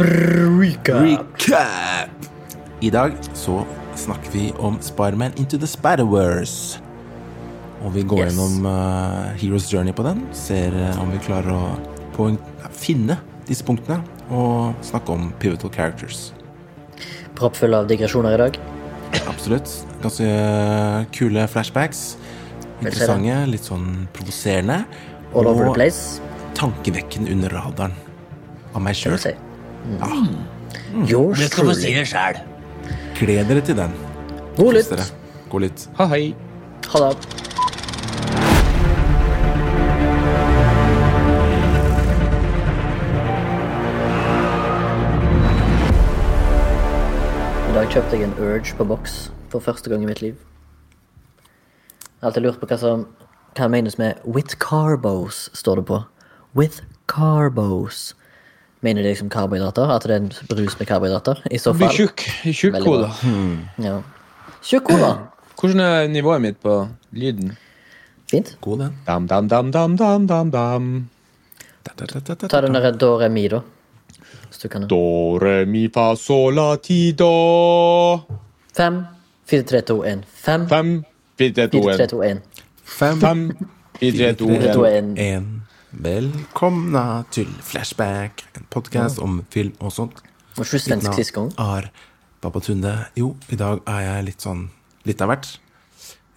Recap! Recap. I dag så snakker vi om Spiderman Into the Spider-Wars. Og vi går Yes. gjennom uh, Heroes Journey på den. Ser uh, om vi klarer å poeng- finne disse punktene. Og snakke om pivotal characters. Proppfull av digresjoner i dag. Absolutt. Ganske uh, kule flashbacks. Interessante, litt sånn provoserende. All over the Og place. tankevekkende under radaren av meg sjøl. Si. Mm. Yours Jeg skal få si det sjæl. Gled dere til den. God litt lytt. God lytt. Ha, hei. Ha det. I dag kjøpte jeg en Urge på boks for første gang i mitt liv. Jeg har alltid lurt på hva som hva menes med 'with carbos', står det på. With carbos. Mener de liksom karbohydrater? At det er en brus med karbohydrater? I så Du blir fall. tjukk. Tjukk Veldig Hmm. bra. Ja. Tjukk hode. Hvordan er nivået mitt på lyden? Fint. God den. Dam, dam, dam, dam, dam, dam, dam. Da, da, da, da, da. Ta den derre do re mi, da. Hvis du kan. Do, re, mi, fa, sol, la, ti, do. Fem, fire, tre, to, én. Fem, Fem, fire, tre, to, fire, tre, en. to, én. Fem, Fem, fire, tre, to, en. Velkomna til Flashback, en podkast om film og sånt. Var ikke du svensk sist gang? er Babatunde. Jo, i dag er jeg litt sånn litt av hvert.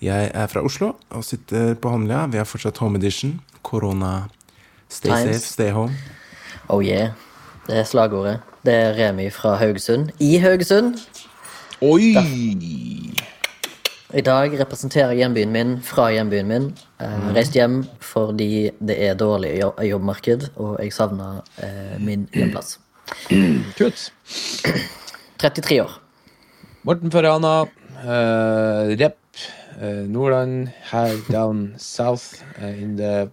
Jeg er fra Oslo og sitter på Holmlia. Vi har fortsatt home edition. Korona. Stay Times. safe, stay home. Oh yeah. Det er slagordet. Det er Remi fra Haugesund. I Haugesund. Oi! I dag representerer hjembyen min fra hjembyen min. Eh, reist hjem fordi det er dårlig jo- jobbmarked, og jeg savner eh, min hjemplass. Kult. 33 år. Morten Farana, uh, rep uh, Nordland, her down south uh, in the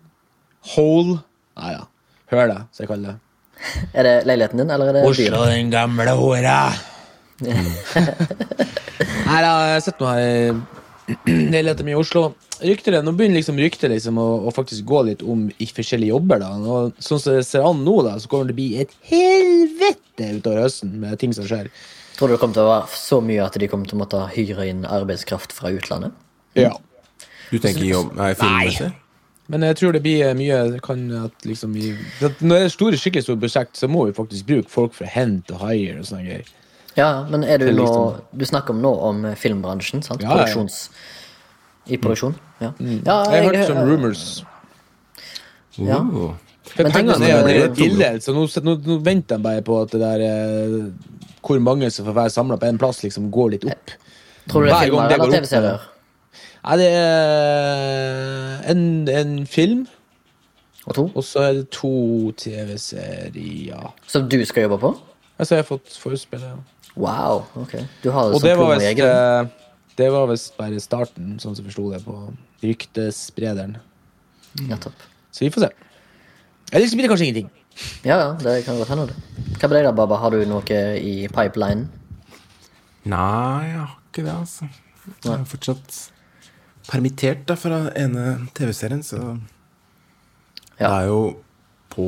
hole. Ah, ja. Hør det, som jeg kaller det. Er det leiligheten din, eller er det byen? Oslo, den gamle hora. Her da, jeg sett noe her i leter mye i Oslo. Rykter det, Nå begynner liksom ryktet liksom å, å faktisk gå litt om i forskjellige jobber. da Nå, Sånn som det ser an nå, da så kommer det til å bli et helvete utover høsten med ting som skjer. Tror du det kommer til å være så mye at de kommer til å måtte hyre inn arbeidskraft fra utlandet? Ja Du tenker jobb Nei, filmmessig? Men jeg tror det blir eh, mye kan at liksom at Når det er store, skikkelig store prosjekt, så må vi faktisk bruke folk for hent og hire og sånne greier. Ja, men er du nå Du snakker om nå om eh, filmbransjen, sant? Ja, ja. Produksjons... I produksjon? Ja. ja Mm. Jeg har hørt sånn rumors. Ja. Oh. For Men pengene er var- ille, så nå, nå, nå venter jeg bare på at det der eh, Hvor mange som får være samla på én plass, liksom går litt opp. Tror du det er filmer det eller TV-serier? Nei, det er en, en film, Og to? og så er det to TV-serier. Som du skal jobbe på? Altså, jeg har fått forespillet, Ja. Wow, ok. Du har det Og som det var vist, eh, Det var visst bare starten, sånn som forsto det, på ryktesprederen. Ja, topp. Så vi får se. Eller så blir det kanskje ingenting. Ja, ja, det kan godt hende. Hva med deg da, Baba? Har du noe i pipeline? Nei, jeg har ikke det, altså. Jeg er fortsatt permittert da fra ene TV-serien, så det er jo på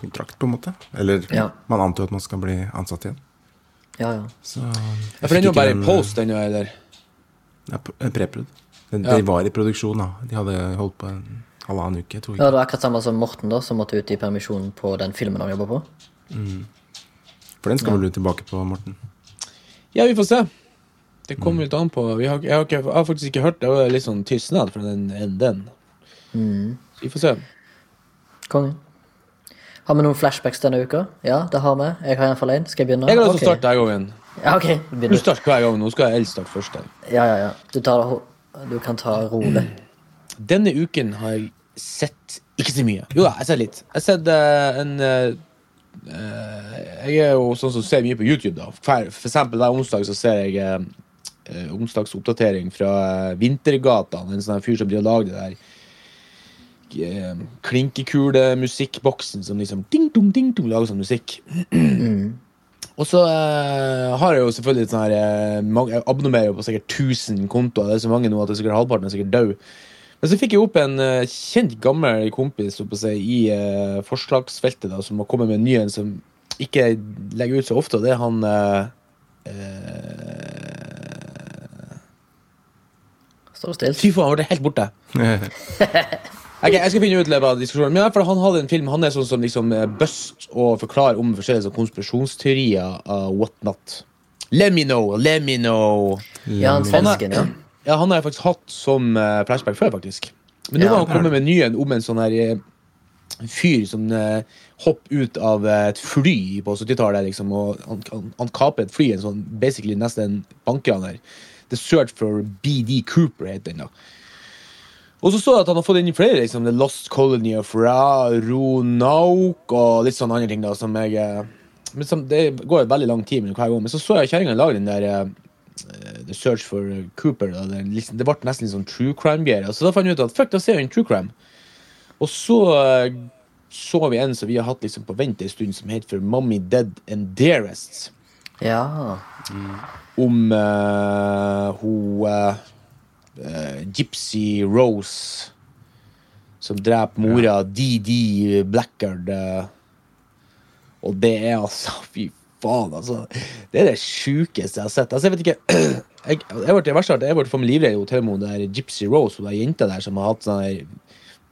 kontrakt, på en måte. Eller Ja. man antar at man skal bli ansatt igjen. Ja, ja. Så Ja, for den er jo bare i post, den er der. Ja, en preprod. Den, Ja. De var i produksjon, da. De hadde holdt på en halvannen uke. To Ja, det var akkurat samme som Morten, da, som måtte ut i permisjon på den filmen han jobber på. For den skal vel du tilbake på, Morten? Ja, vi får se. Det kommer litt an på. Vi har, jeg, har ikke, jeg har faktisk ikke hørt det. Det var litt sånn tystnad fra den enden. Mm. Vi får se. Konge. Har vi noen flashbacks denne uka? Ja, det har vi. Jeg har iallfall én. Skal jeg begynne? Jeg har lyst til å starte denne òg. Ja, ok. Du starter hver gang. Nå skal jeg helst starte først. Ja, ja, ja. Du, tar du kan ta rolig. Denne uken har jeg sett ikke så mye. Jo da, jeg har sett litt. Jeg har sett uh, en eh, Jeg er jo sånn som ser mye på YouTube. da For, For eksempel hver onsdag så ser jeg eh, onsdagsoppdatering fra Vintergata. En sånn fyr som blir lagd det der klinkekule-musikkboksen som liksom ding, dong, ding, dong, lager sånn musikk. Og så eh, har jeg jo selvfølgelig sånn her eh, Jeg abonnerer jo på sikkert 1000 kontoer. Det er så mange nå at det er sikkert halvparten er sikkert død. Men så fikk jeg opp en uh, kjent, gammel kompis så seg i forslagsfeltet da, som har kommet med en ny en som ikke legger ut så ofte, og det er han Står stille. Fy faen, han ble helt borte. Ok, jeg skal finne ut av diskusjonen. Men i hvert han hadde en film Han er sånn som liksom eh, bust og forklarer om forskjellige konspirasjonsteorier. konspirasjonsteorier what not. Let me know, let me know. Ja, han svensken, ja. Ja, han har jeg faktisk hatt som eh, flashback før, faktisk. Men nå Ja, har han kommet med en ny om en sånn her eh, fyr som uh, hopper ut av et fly på 70-tallet, liksom, og han, han, han kaper et fly, en sånn basically nesten bankraner. The Search for BD Cooper heter den, da. Og så så jeg at han har fått inn flere, liksom, The Lost Colony of Ra, Ronauk og litt sånne andre ting, da, som jeg eh, men som, Det går et veldig lang tid mellom hver gang, men så så jeg kjerringa lage den der uh, The Search for Cooper. Da, det, liksom, det ble nesten litt sånn true crime-greier. Så da fant jeg ut at fuck, da ser jeg en true crime. Og så uh, så vi en som vi har hatt liksom på vent en stund, som heter for Mommy Dead and Dearest. Ja. Om uh, hun eh, Gypsy Rose som dreper mora DD Blackard. eh, og det er altså Fy faen, altså. Det er det sjukeste jeg har sett. Altså, jeg vet ikke Jeg, jeg ble, verste er jeg ble for livredd i Det der Gypsy Rose, hun der jenta der som har hatt sånn der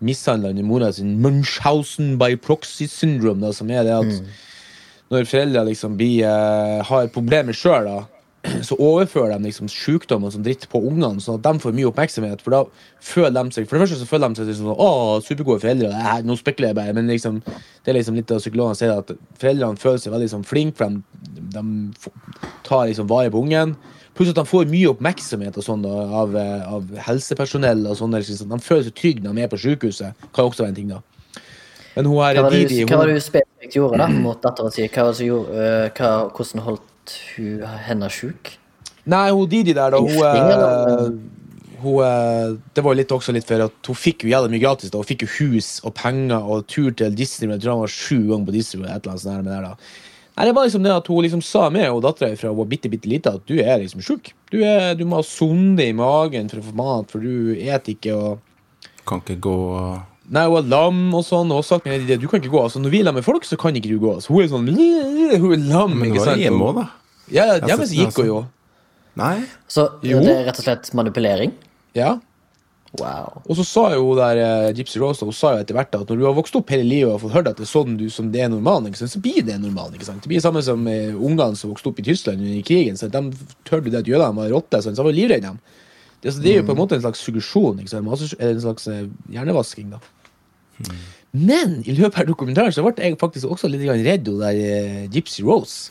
mishandla under mora sin Munchhausen by proxy syndrome, da, som er det at når foreldre liksom blir, uh, har problemer sjøl, så overfører de liksom sykdom og sånn dritt på ungene, sånn at de får mye oppmerksomhet. For da føler de seg For det første så føler de seg liksom sånn Å, supergode foreldre. Her, nå spekulerer jeg bare, men liksom det er liksom litt av psykologene sier, at foreldrene føler seg veldig sånn flinke, for de, de tar liksom vare på ungen. Pluss at de får mye oppmerksomhet og sånn av, eh, av helsepersonell. og sånn, liksom, De føler seg trygge når de er på sykehuset. Kan også være en ting, da. Men hun her Hva var det du, spesifikt gjorde da mot datteren sin? Hva øh, hva, hvordan holdt hun henne sjuk? Nei, hun Didi der, da, hun, eh, hun eh, Det var jo litt også litt for at hun fikk jo jævlig mye gratis. da Hun fikk jo hus og penger og tur til Disney. Jeg tror han var sju ganger på Disney. Et eller annet sånt der, med det, da. Nei, det var liksom det at Hun liksom sa med og dattera fra hun var bitte, bitte lita at du er liksom sjuk. Du, er- du må ha sonde i magen for å få mat, for du et ikke. og Kan ikke gå og Nei, hun er lam og sånn. Og sagt du kan ikke gå. Altså, når vi er lam med folk, så kan ikke du gå. altså hun er sånn Hun er lam. Men ikke sant? hjemme òg, da. Ja, har hjemme så gikk hun jo. Nei. Så Jo. det er rett og slett manipulering? Ja. Wow. Og så sa jo der eh, Gypsy Rose Hun sa jo etter hvert at når du har vokst opp hele livet og fått hørt at det er sånn du, som det er normalen, ikke sant, så blir det normalen. ikke sant? Det blir det samme som eh, ungene som vokste opp i Tyskland under krigen. Så de hørte det at jødene var rotter, så de var livredde dem. Det, det er jo på en måte en slags suggesjon? Altså, en slags eh, hjernevasking. da. Men i løpet av dokumentaren så ble jeg faktisk også litt redd hun der eh, Gypsy Rose.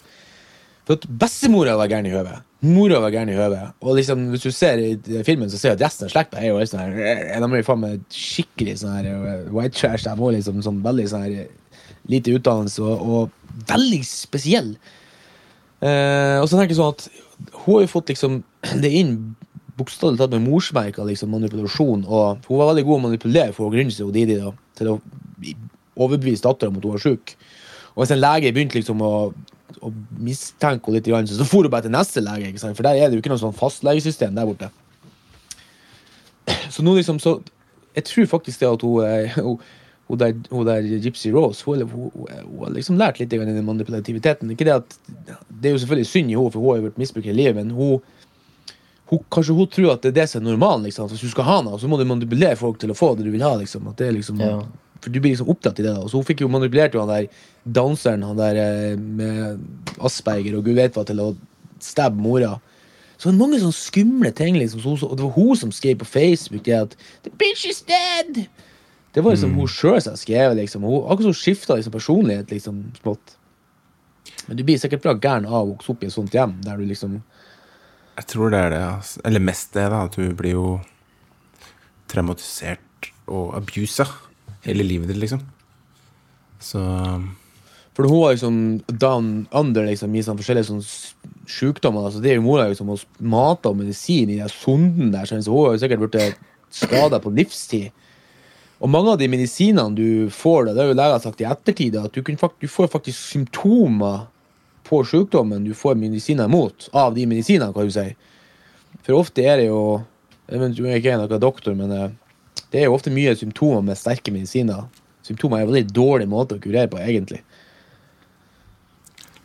For at bestemora var gæren i høvet. Mora var gæren i høvet. Og liksom, hvis du ser i filmen, så ser du at resten av slekta er jo sånn her eh, De er faen meg skikkelig sånn her eh, white trash. De har liksom sånn veldig sånn her eh, lite utdannelse og, og veldig spesiell. Eh, og så tenker jeg sånn at hun har jo fått liksom det inn bokstavelig talt med morsmerker, liksom manipulasjon. Og hun var veldig god å manipulere for å grunne seg og Didi da, til å overbevise dattera om at hun var sjuk. Og hvis en lege begynte liksom å, å mistenke henne litt, så for hun bare til neste lege. For der er det jo ikke noe sånn fastlegesystem der borte. Så nå liksom, så Jeg tror faktisk det at hun, eh, hun, hun, der, hun der Gypsy Rose hun har liksom lært litt i den manipulativiteten. Ikke det at Det er jo selvfølgelig synd i henne, for hun har jo vært misbruker i livet, men hun, hun, kanskje hun tror at det er det som er normalen. Liksom. Hvis du skal ha noe, så må du manipulere folk til å få det du vil ha. Liksom. At det er liksom, Ja. For du blir liksom opptatt i det. da Så hun fikk jo manipulert jo han der danseren han der eh, med Asperger og gud vet hva til å stabbe mora. Så det var mange sånne skumle ting. liksom så, Og det var hun som skrev på Facebook det at The bitch is dead! Det var liksom hun sjøl som skrev liksom. Hun, akkurat som hun skifta liksom, personlighet liksom smått. Men du blir sikkert bra gæren av å vokse opp i et sånt hjem der du liksom Jeg tror det er det. Altså. Eller mest det, da. At du blir jo traumatisert og abusa hele livet ditt, liksom. Så For hun var liksom down under liksom, i sånn forskjellige sånn sykdommer. Altså, det er jo mora liksom, og mat og medisin i den sonden der, så hun har jo sikkert blitt skada på livstid. Og mange av de medisinene du får, det har jo leger sagt i ettertid, at du, fakt du får faktisk symptomer på sykdommen du får medisiner mot, av de medisinene, kan du si. For ofte er det jo Jeg vet ikke om jeg er noen doktor, men eh, det er jo ofte mye symptomer med sterke medisiner. Symptomer er en veldig dårlig måte å kurere på, egentlig.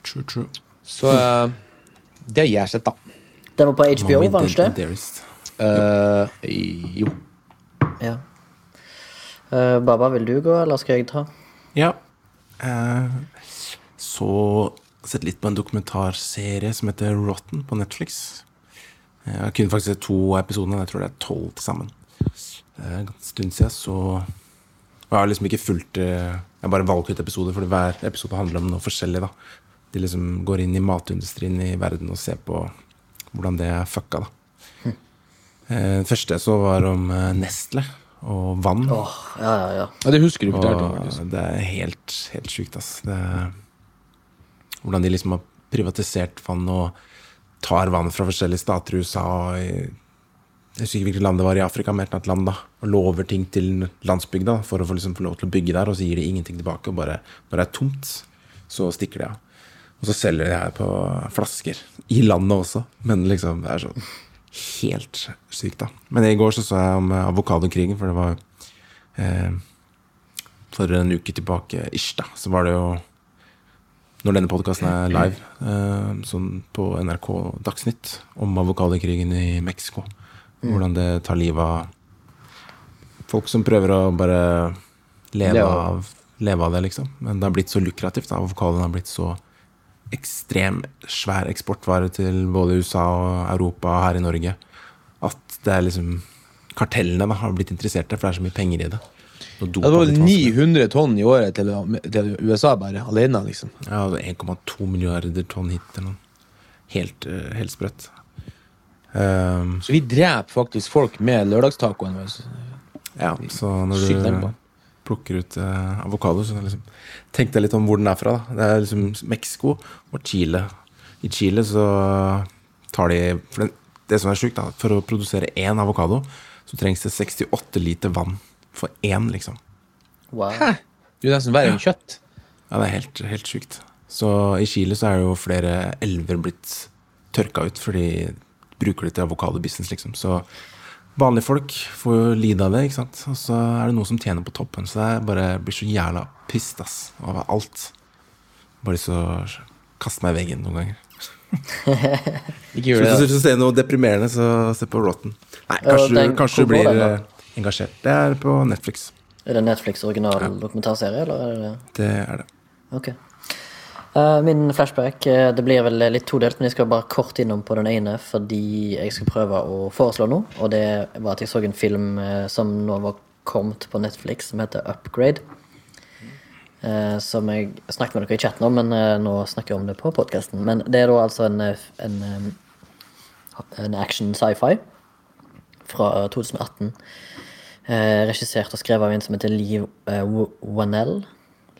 True, true. Så eh, det gjør seg, da. Den var på HBO, Mommy var den ikke det? Eh, jo. Ja. Uh, Baba, vil du gå, eller skal jeg ta? Ja. Uh, så sett litt på en dokumentarserie som heter Rotten på Netflix. Jeg Jeg kunne faktisk sett to episoder, jeg tror det er tolv til sammen. Det er en stund siden, så og Jeg har liksom ikke fulgt eh, Jeg bare valgte ut episoder, fordi hver episode handler om noe forskjellig. da De liksom går inn i matindustrien i verden og ser på hvordan det er fucka. da Eh, Den første jeg så, var om eh, Nestle og vann. Åh, ja, ja, ja. Ja, det husker du ikke. Og det er helt, helt sjukt, ass. Det er, hvordan de liksom har privatisert vann og tar vann fra forskjellige stater i USA og i Jeg husker ikke hvilket land det var i Afrika, men et eller annet land, da. Og lover ting til landsbygda for å få, liksom, få lov til å bygge der, og så gir de ingenting tilbake. Og bare når det er tomt, så stikker de av. Og så selger de her på flasker. I landet også. Men liksom, det er så helt sykt, da. Men i går så så jeg om avokadokrigen, for det var eh, for en uke tilbake ish, da, så var det jo Når denne podkasten er live, eh, sånn på NRK Dagsnytt, om avokadokrigen i Mexico. Hvordan det tar livet av folk som prøver å bare leve av, leve av det, liksom. Men det har blitt så lukrativt. Avokalen Avokadoen har blitt så ekstrem svær eksportvare til både USA og Europa og her i Norge at det er liksom Kartellene da, har blitt interesserte, for det er så mye penger i det. Det var blitt 900 tonn i året til, til USA bare, alene, liksom. Ja, det er 1,2 milliarder tonn hit eller noe. Helt, eh, helt sprøtt. Um, Så vi dreper faktisk folk med lørdagstacoen vår. ja, så når du plukker ut eh, avokado, så liksom, tenk deg litt om hvor den er fra. Da. Det er liksom Mexico og Chile. I Chile så tar de for det, det som er sjukt, da, for å produsere én avokado, så trengs det 68 liter vann for én, liksom. Wow. Du er nesten verre enn kjøtt. Ja, det er helt, helt sjukt. Så i Chile så er jo flere elver blitt tørka ut fordi de bruker det til avokadobusiness, liksom. Så vanlige folk får jo lide av det, ikke sant. Og så er det noen som tjener på toppen. Så det er bare blir så jævla pissed, ass, over alt. Bare lyst til å kaste meg i veggen noen ganger. Ikke gjør Hvis det. du vil se noe deprimerende, så se på Rotten. Nei, Ja, kanskje, den- du, kanskje du blir den, eh, engasjert. Det er på Netflix. Er det Netflix original dokumentarserie, eller er det Det er det. Ok. Uh, min flashback eh, Det blir vel litt todelt, men jeg skal bare kort innom på den ene fordi jeg skal prøve å foreslå noe. Og det var at jeg så en film eh, som nå var kommet på Netflix, som heter Upgrade. Uh, som jeg snakket med dere i chatten om, men uh, nå snakker jeg om det på podkasten. Men det er da altså en, eh, en, eh, en action sci-fi fra 2018. Eh, regissert og skrevet av en som heter Lee eh, Wanell.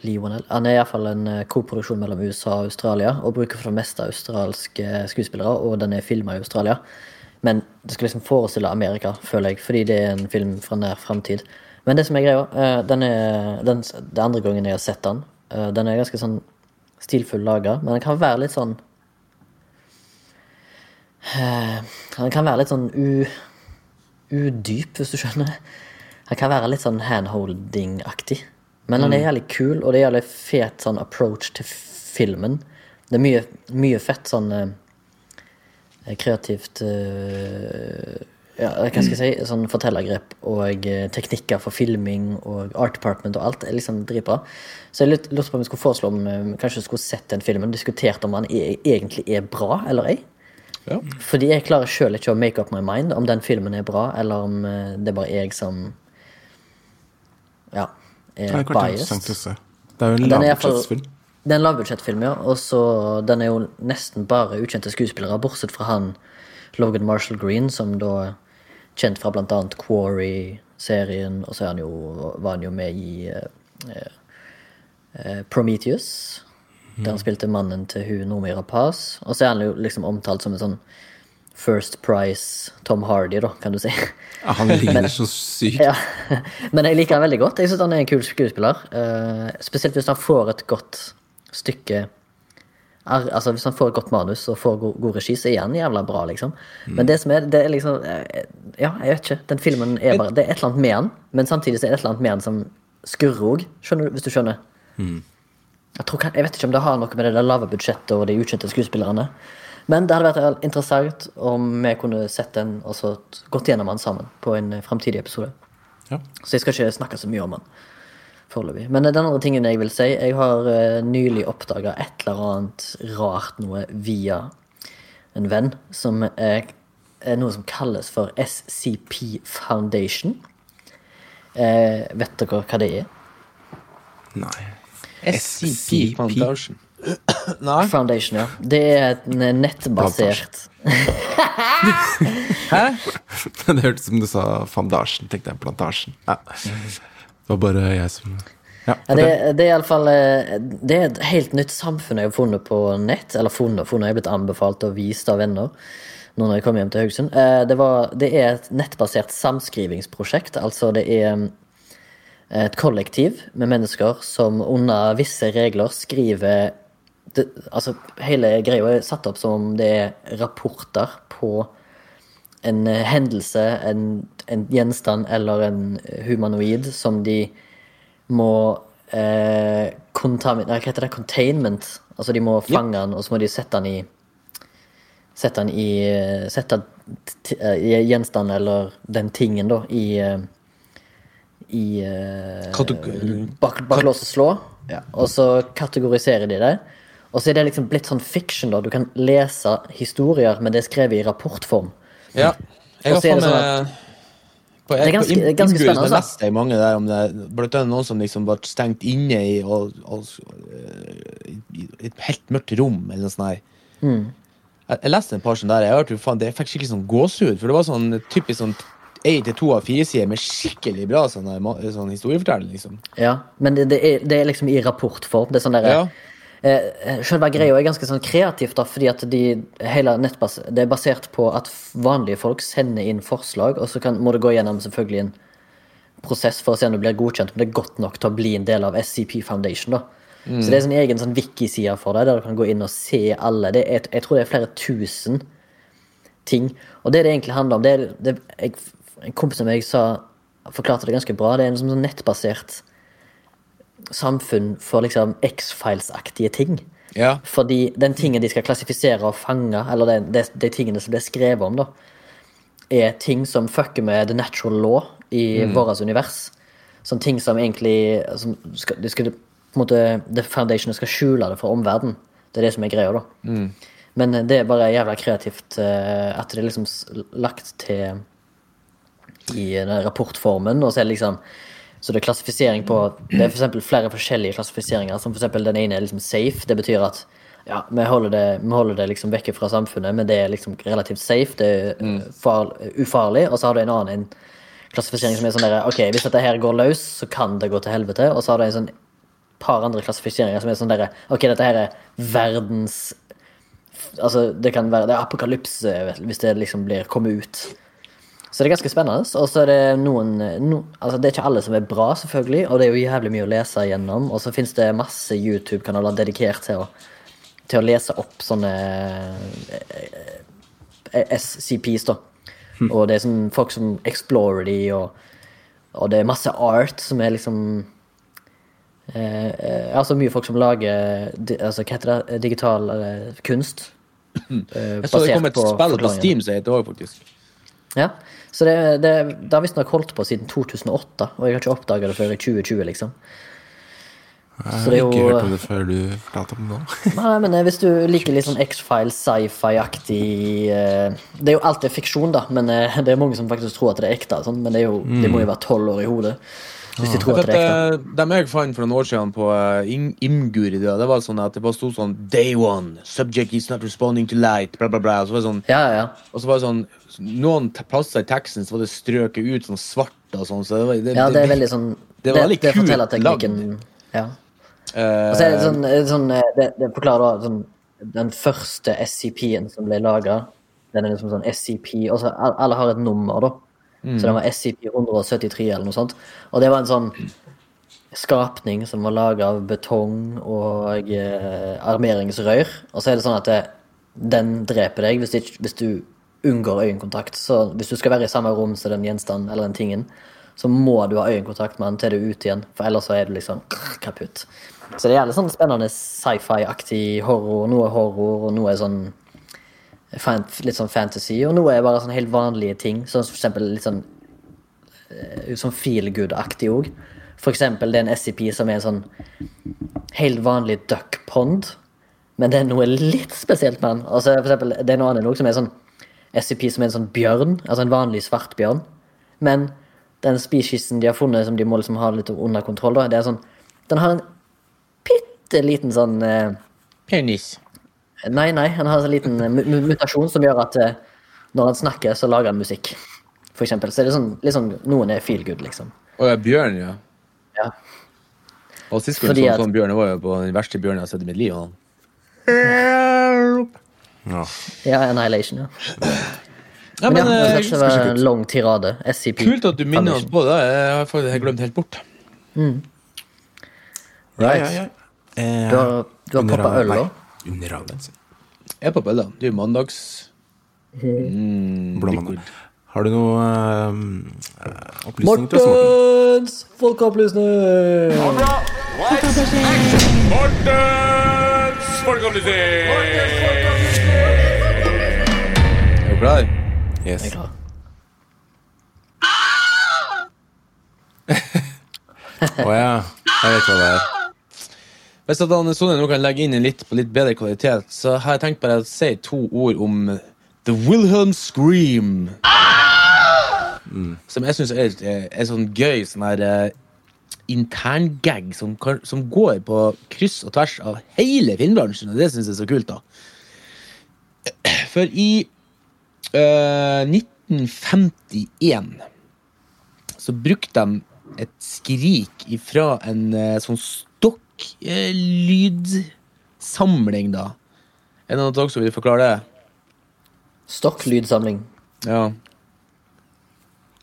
Lee Wanell. Han er iallfall en eh, koproduksjon mellom USA og Australia, og bruker for det meste australske skuespillere, og den er filma i Australia. Men det skal liksom forestille Amerika, føler jeg, fordi det er en film fra nær framtid. Men det som er greia, eh, den er den, Det andre gangen jeg har sett den. Eh, Den er ganske sånn stilfull laga, men den kan være litt sånn eh, Den kan være litt sånn u, udyp, hvis du skjønner. Den kan være litt sånn handholding-aktig. Men han er jævlig kul, og det er jævlig fet sånn approach til filmen. Det er mye, mye fett sånn eh, kreativt eh, ja, hva skal jeg si, sånn fortellergrep og eh, teknikker for filming og art department og alt er liksom dritbra. Så jeg lurte på om vi skulle foreslå om vi kanskje skulle sett den filmen, diskutert om den e egentlig er bra eller ei. Ja. Fordi jeg klarer sjøl ikke å make up my mind om den filmen er bra, eller om det er bare jeg som ja, er biased. Det er jo en lavbudsjettsfilm. Det er en lavbudsjettfilm, ja. Og så Den er jo nesten bare ukjente skuespillere, bortsett fra han Logan Marshall Green, som da kjent fra blant annet Quarry-serien, og så han jo, var han jo med i uh, uh, Prometheus, der han spilte mannen til hun Nomira Rapaz. Og så er han jo liksom omtalt som en sånn First Price Tom Hardy, da, kan du si. Ja, han ligner så sykt. Ja, Men jeg liker han veldig godt. Jeg synes han er en kul skuespiller. Uh, spesielt hvis han får et godt stykke Altså Hvis han får et godt manus og får god, god regi, så er han jævla bra, liksom. Men det som er, det er liksom eh, Ja, jeg vet ikke. Den filmen er bare Det er et eller annet med han, men samtidig så er det et eller annet med han som skurrer òg, hvis du skjønner. Jeg, tror, jeg vet ikke om det har noe med det der lave budsjettet og de ukjente skuespillerne. Men det hadde vært interessant om vi kunne sett den og så gått gjennom den sammen på en framtidig fremtidig episode. Ja. Så jeg skal ikke snakke så mye om den foreløpig. Men eh, den andre tingen jeg vil si Jeg har eh, nylig oppdaga et eller annet rart noe via en venn, som er, er noe som kalles for SCP Foundation. Eh, vet dere hva det er? Nei. SCP Foundation. Nei. Foundation, ja. Det er en nettbasert Hæ? Det hørtes ut som du sa Fandasjen, tenkte jeg. Plantasjen. Ja. Det var bare jeg som Ja, Ja, det, det er i alle fall eh, Det er et helt nytt samfunn jeg har funnet på nett. Eller funnet, funnet jeg er blitt anbefalt og vist av venner nå når jeg kom hjem til Haugesund. Eh, Det, var, det er et nettbasert samskrivingsprosjekt. Altså det er mm, et kollektiv med mennesker som under visse regler skriver det, Altså hele greia er satt opp som om det er rapporter på en hendelse, en, en gjenstand eller en humanoid som de må eh, Hva heter det? Containment. Altså de må fange den, og så må de sette den i Sette den i eh, Sette eh, gjenstanden eller den tingen, da, i eh, I eh, bak, bak lås og slå. Ja. Og så kategoriserer de det. Og så er det liksom blitt sånn fiction, da. Du kan lese historier, men det er skrevet i rapportform. Ja. Jeg har fått faen det sånn på, Det er ganske- på ganske spennende, så altså. leste jeg mange der om det. Blant annet noen som liksom ble stengt inne i, og, og, øh, i et helt mørkt rom, eller noe sånt. der. Mm. Jeg, jeg leste en par sånne der. Jeg, hørte, faen, det, fikk skikkelig sånn gåsehud, for det var sånn typisk sånn én til to av fire sider med skikkelig bra sånn, sånn historiefortelling, liksom. Ja, men det, det, er, det er liksom i rapportform. Det er sånn der, Ja. Eh, Selve greia er ganske sånn kreativt, da, fordi at de, hele nettbas det er basert på at vanlige folk sender inn forslag, og så kan, må det gå gjennom selvfølgelig en prosess for å se om det blir godkjent, om det er godt nok til å bli en del av SCP Foundation. da. Så det er en egen sånn wiki-side for deg, der du kan gå inn og se alle. Det er, jeg tror det er flere tusen ting. Og det det egentlig handler om, det er det, jeg, En kompis av meg sa, forklarte det ganske bra. Det er en sånn nettbasert samfunn for liksom X-Files-aktige ting. Ja. Fordi den tingen de skal klassifisere og fange, eller de, de, de tingene som blir skrevet om, da, er ting som fucker med the natural law i vårt univers. Sånne ting som egentlig som skal, de skal, på en måte, The Foundation skal skjule det for omverdenen. Det er det som er greia, da. Men eh, det er bare jævla kreativt eh, at det er liksom lagt til i den rapportformen, og så er det liksom så det er klassifisering på Det er for flere forskjellige klassifiseringer. Som eksempel den ene er liksom safe. Det betyr at ja, vi holder det, vi holder det liksom vekke fra samfunnet, men det er liksom relativt safe. Det er eh, far, ufarlig. Og så har du en annen en klassifisering som er sånn der Ok, hvis dette her går løs, så kan det gå til helvete. Og så har du en sånn par andre klassifiseringer som er sånn der Ok, dette her er verdens Altså, det kan være Det er apokalypse hvis det liksom blir kommet ut. Så det er ganske spennende. Og så er det noen no, Altså, det er ikke alle som er bra, selvfølgelig, og det er jo jævlig mye å lese igjennom. Og så fins det masse YouTube-kanaler dedikert til å, til å lese opp sånne eh, SCPs, da. Og det er sånn folk som explorer de, og, og det er masse art som er liksom eh, eh, Altså mye folk som lager altså, hva heter det, digital eh, kunst. eh, Jeg så det kom et spill på. Steam som heter det òg, faktisk. Ja, så det, det, det har visstnok holdt på siden 2008, og jeg har ikke oppdaga det før i 2020, liksom. Jeg har det ikke hørt om det før du fortalte om det nå. Nei, men eh, hvis du liker litt sånn X-Files, sci-fi-aktig eh, Det er jo alltid fiksjon, da, men eh, det er mange som faktisk tror at det er ekte. Sånn, men det, jo, det må jo være tolv år i hodet hvis de tror For at det er ekte. eh, dem jeg fant for noen år siden på Imguri, Imgur, det, det var sånn at det bare sto sånn Day one, subject is not responding to light, bla, bla, bla. Og så var det sånn, Ja, ja, ja. og så var det sånn Noen plasser i teksten så var det strøket ut sånn svart og sånn. Så det, var- det, ja, det er veldig sånn det var veldig det kult fortellerteknikken. Ja. Uh, Og så er det sånn, eh, sånn eh, det, det forklarer da sånn, den første SCP-en som ble laga. Den er liksom sånn SCP Og så alle har et nummer, da. Så den var SCP-173 eller noe sånt. Og det var en sånn skapning som var laga av betong og eh, armeringsrør. Og så er det sånn at det, den dreper deg hvis, ikke, hvis du unngår øyekontakt. Så hvis du skal være i samme rom som den gjenstanden eller den tingen, så må du ha øyekontakt med den til du er ute igjen, for ellers så er du liksom kaputt. Så det er gjerne sånn spennende sci-fi-aktig horror. Noe horror, og noe sånn litt sånn fantasy, og noe er bare sånn helt vanlige ting. Sånn for eksempel litt sånn eh, sånn feel good-aktig òg. For eksempel det er en SCP som er en sånn helt vanlig duck pond, men det er noe litt spesielt med den. Altså, for eksempel, det er noe annet òg som er sånn SCP som er en sånn bjørn, altså en vanlig svartbjørn. Men den speciesen de har funnet som de må liksom ha litt under kontroll, da, det er sånn Den har en bitte liten sånn eh, Penis. Nei, nei, han har en liten eh, mu- mu- mutasjon som gjør at eh, når han snakker, så lager han musikk. For eksempel. Så er det sånn, sånn Noen er feel good, liksom. Å ja, bjørn, ja. Ja. Og sist gang jeg så sånn bjørn, var jo på den verste bjørnen jeg har sett i mitt liv. Han. Ja. ja, Annihilation, ja. Ja, Men, men, ja, eh, det skal en lang tirade. SCP. kult at du minner oss på det. Jeg har helt glemt helt bort. Ja, ja, ja. Eh, Du har, du har poppa øl, da? Nei, under jeg. Er på bølla. Det er jo mandags... Mm, mandag. Har du noe eh, opplysning til oss, Morten? Mortens folkeopplysning! Mortens folkeopplysning! Er du klar? Yes. Jeg er klar. Å ja. Jeg vet hva det er. Hvis at han Sonja nå kan legge inn en litt, på litt bedre kvalitet, så har jeg tenkt bare å si to ord om The Wilhelm Scream. Som jeg syns er, er sånn gøy sånn her uh, interngag som, som går på kryss og tvers av hele filmbransjen, og det syns jeg er så kult, da. For i uh, 1951 så brukte de et skrik ifra en uh, sånn stokk eh, lydsamling, da. Er det noen av dere som vil forklare det? Stokklydsamling. Ja.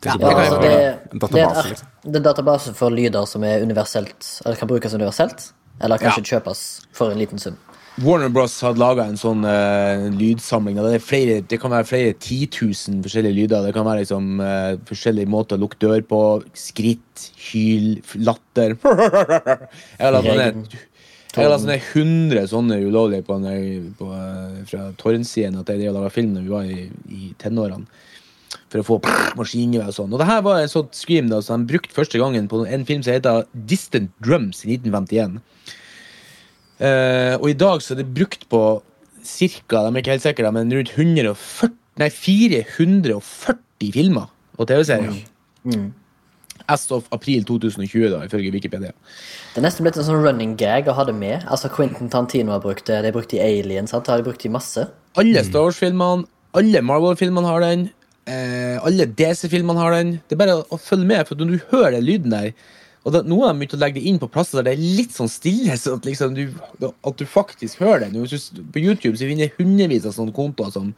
Det er Ja, altså det, en det, er database, liksom. det er en database for lyder som er universelt, eller kan brukes universelt. Eller kanskje kjøpes for en liten sum. Warner Bros hadde laga en sånn uh, lydsamling. Det, er flere, det kan være flere titusen forskjellige lyder. Det kan være liksom uh, forskjellige måter å lukke dør på. Skritt, hyl, latter. Jeg har ned jeg har lastet 100 sånne ulovlige på, på, eh, fra torrent-siden at jeg laga film da vi var i, i tenårene. For å få maskingevær og sånn. Og det her var en sånn scream da, som de brukte første gangen på en film som heter Distant Drums i 1951. Eh, og i dag så er det brukt på cirka, de er ikke helt sikre, men rundt 140, nei, 440 filmer og TV-serier. As of april 2020, da, ifølge Wikipedia. Det er nesten blitt en sånn running gag å ha det med. Altså Quentin Tantino har brukt det, de har brukt det i Alien, sant? Det har de brukt i masse. Alle Star Wars-filmene, alle Marvel-filmene har den. Eh, alle DC-filmene har den. Det er bare å, å følge med, for når du hører den lyden der og da, Noen har begynt å legge det inn på plasser der det er litt sånn stille, sånn at, liksom du, at du faktisk hører det. Du, på YouTube så finner jeg hundrevis av sånne kontoer som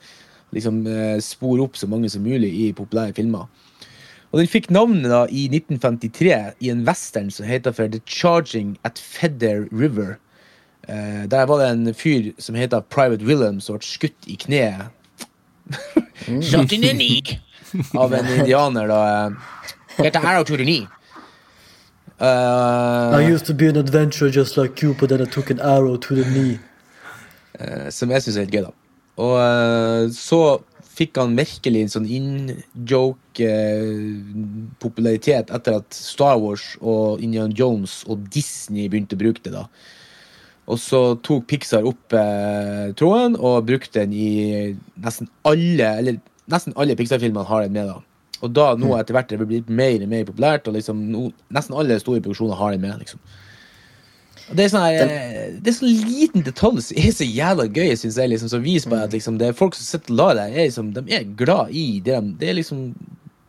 liksom eh, sporer opp så mange som mulig i populære filmer. Og Den fikk navnet da i 1953 i en western som heter for The Charging at Feather River. Eh, der var det en fyr som heter Private Willem som ble skutt i kneet. Shot in the knee! Av en indianer, da. Eh, dette er av 29. Uh, I used to be an adventurer just like you, but then I took an arrow to the knee. Uh, som jeg syns er helt gøy, da. Og uh, så fikk han virkelig en sånn in-joke-popularitet etter at Star Wars og Indian Jones og Disney begynte å bruke det. da. Og så tok Pixar opp eh, tråden og brukte den i nesten alle eller nesten alle Pixar-filmene har den med. da. Og da nå etter hvert er det blir mer og mer populært, og liksom no, nesten alle store produksjoner har den med. liksom. Og Det er sånn her, den... det er sånn liten detalj som er så jævla gøy, syns jeg, liksom, som viser bare at liksom, det er folk som sitter og lar deg, er, liksom, de er glad i det. de- Det er liksom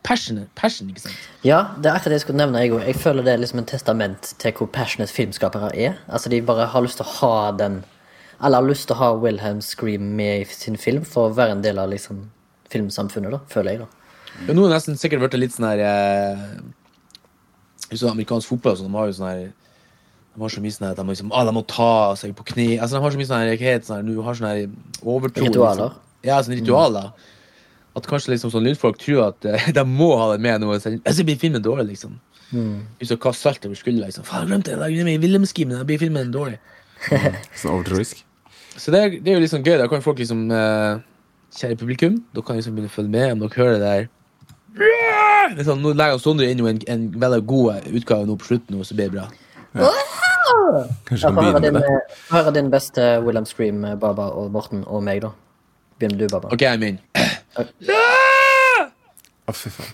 passion, passion ikke sant? Ja, det er akkurat det jeg skulle nevne. Jeg, jeg føler det er liksom en testament til hvor passionate filmskapere er. Altså De bare har lyst til å ha den Alle har lyst til å ha Wilhelm Scream med i sin film for å være en del av liksom filmsamfunnet, da, føler jeg. da Ja, nå er det nesten sikkert blitt litt sånn her eh, sånn Amerikansk fotball sånn, de har jo sånn her De har så mye sånn her at de, liksom, ah, de må ta seg på kne Altså De har så mye sånn her, hva heter sånn her, du har sånn her overtro Ritualer. Liksom. Ja, sånn ritualer. At kanskje liksom sånn lydfolk tror at eh, de må ha det med noe. Så så blir filmen dårlig, liksom. Hvis du kaster salt over skuldra, liksom. Faen, jeg glemte det, jeg glemte det Jeg Wilhelmskimen, da blir filmen dårlig. Sånn overtroisk. Så det er, det er jo liksom gøy. Da kan folk liksom eh, Kjære publikum, dere kan liksom begynne å følge med om dere hører det der. Liksom, nå legger Sondre inn en, en veldig god utgave nå på slutten, og så blir det bra. Kanskje Ja, kan Få høre, begynne med det. eh, få din beste William Scream, eh, Baba og Morten og meg, da. Begynner du, Baba. OK, jeg er min. Å, fy faen.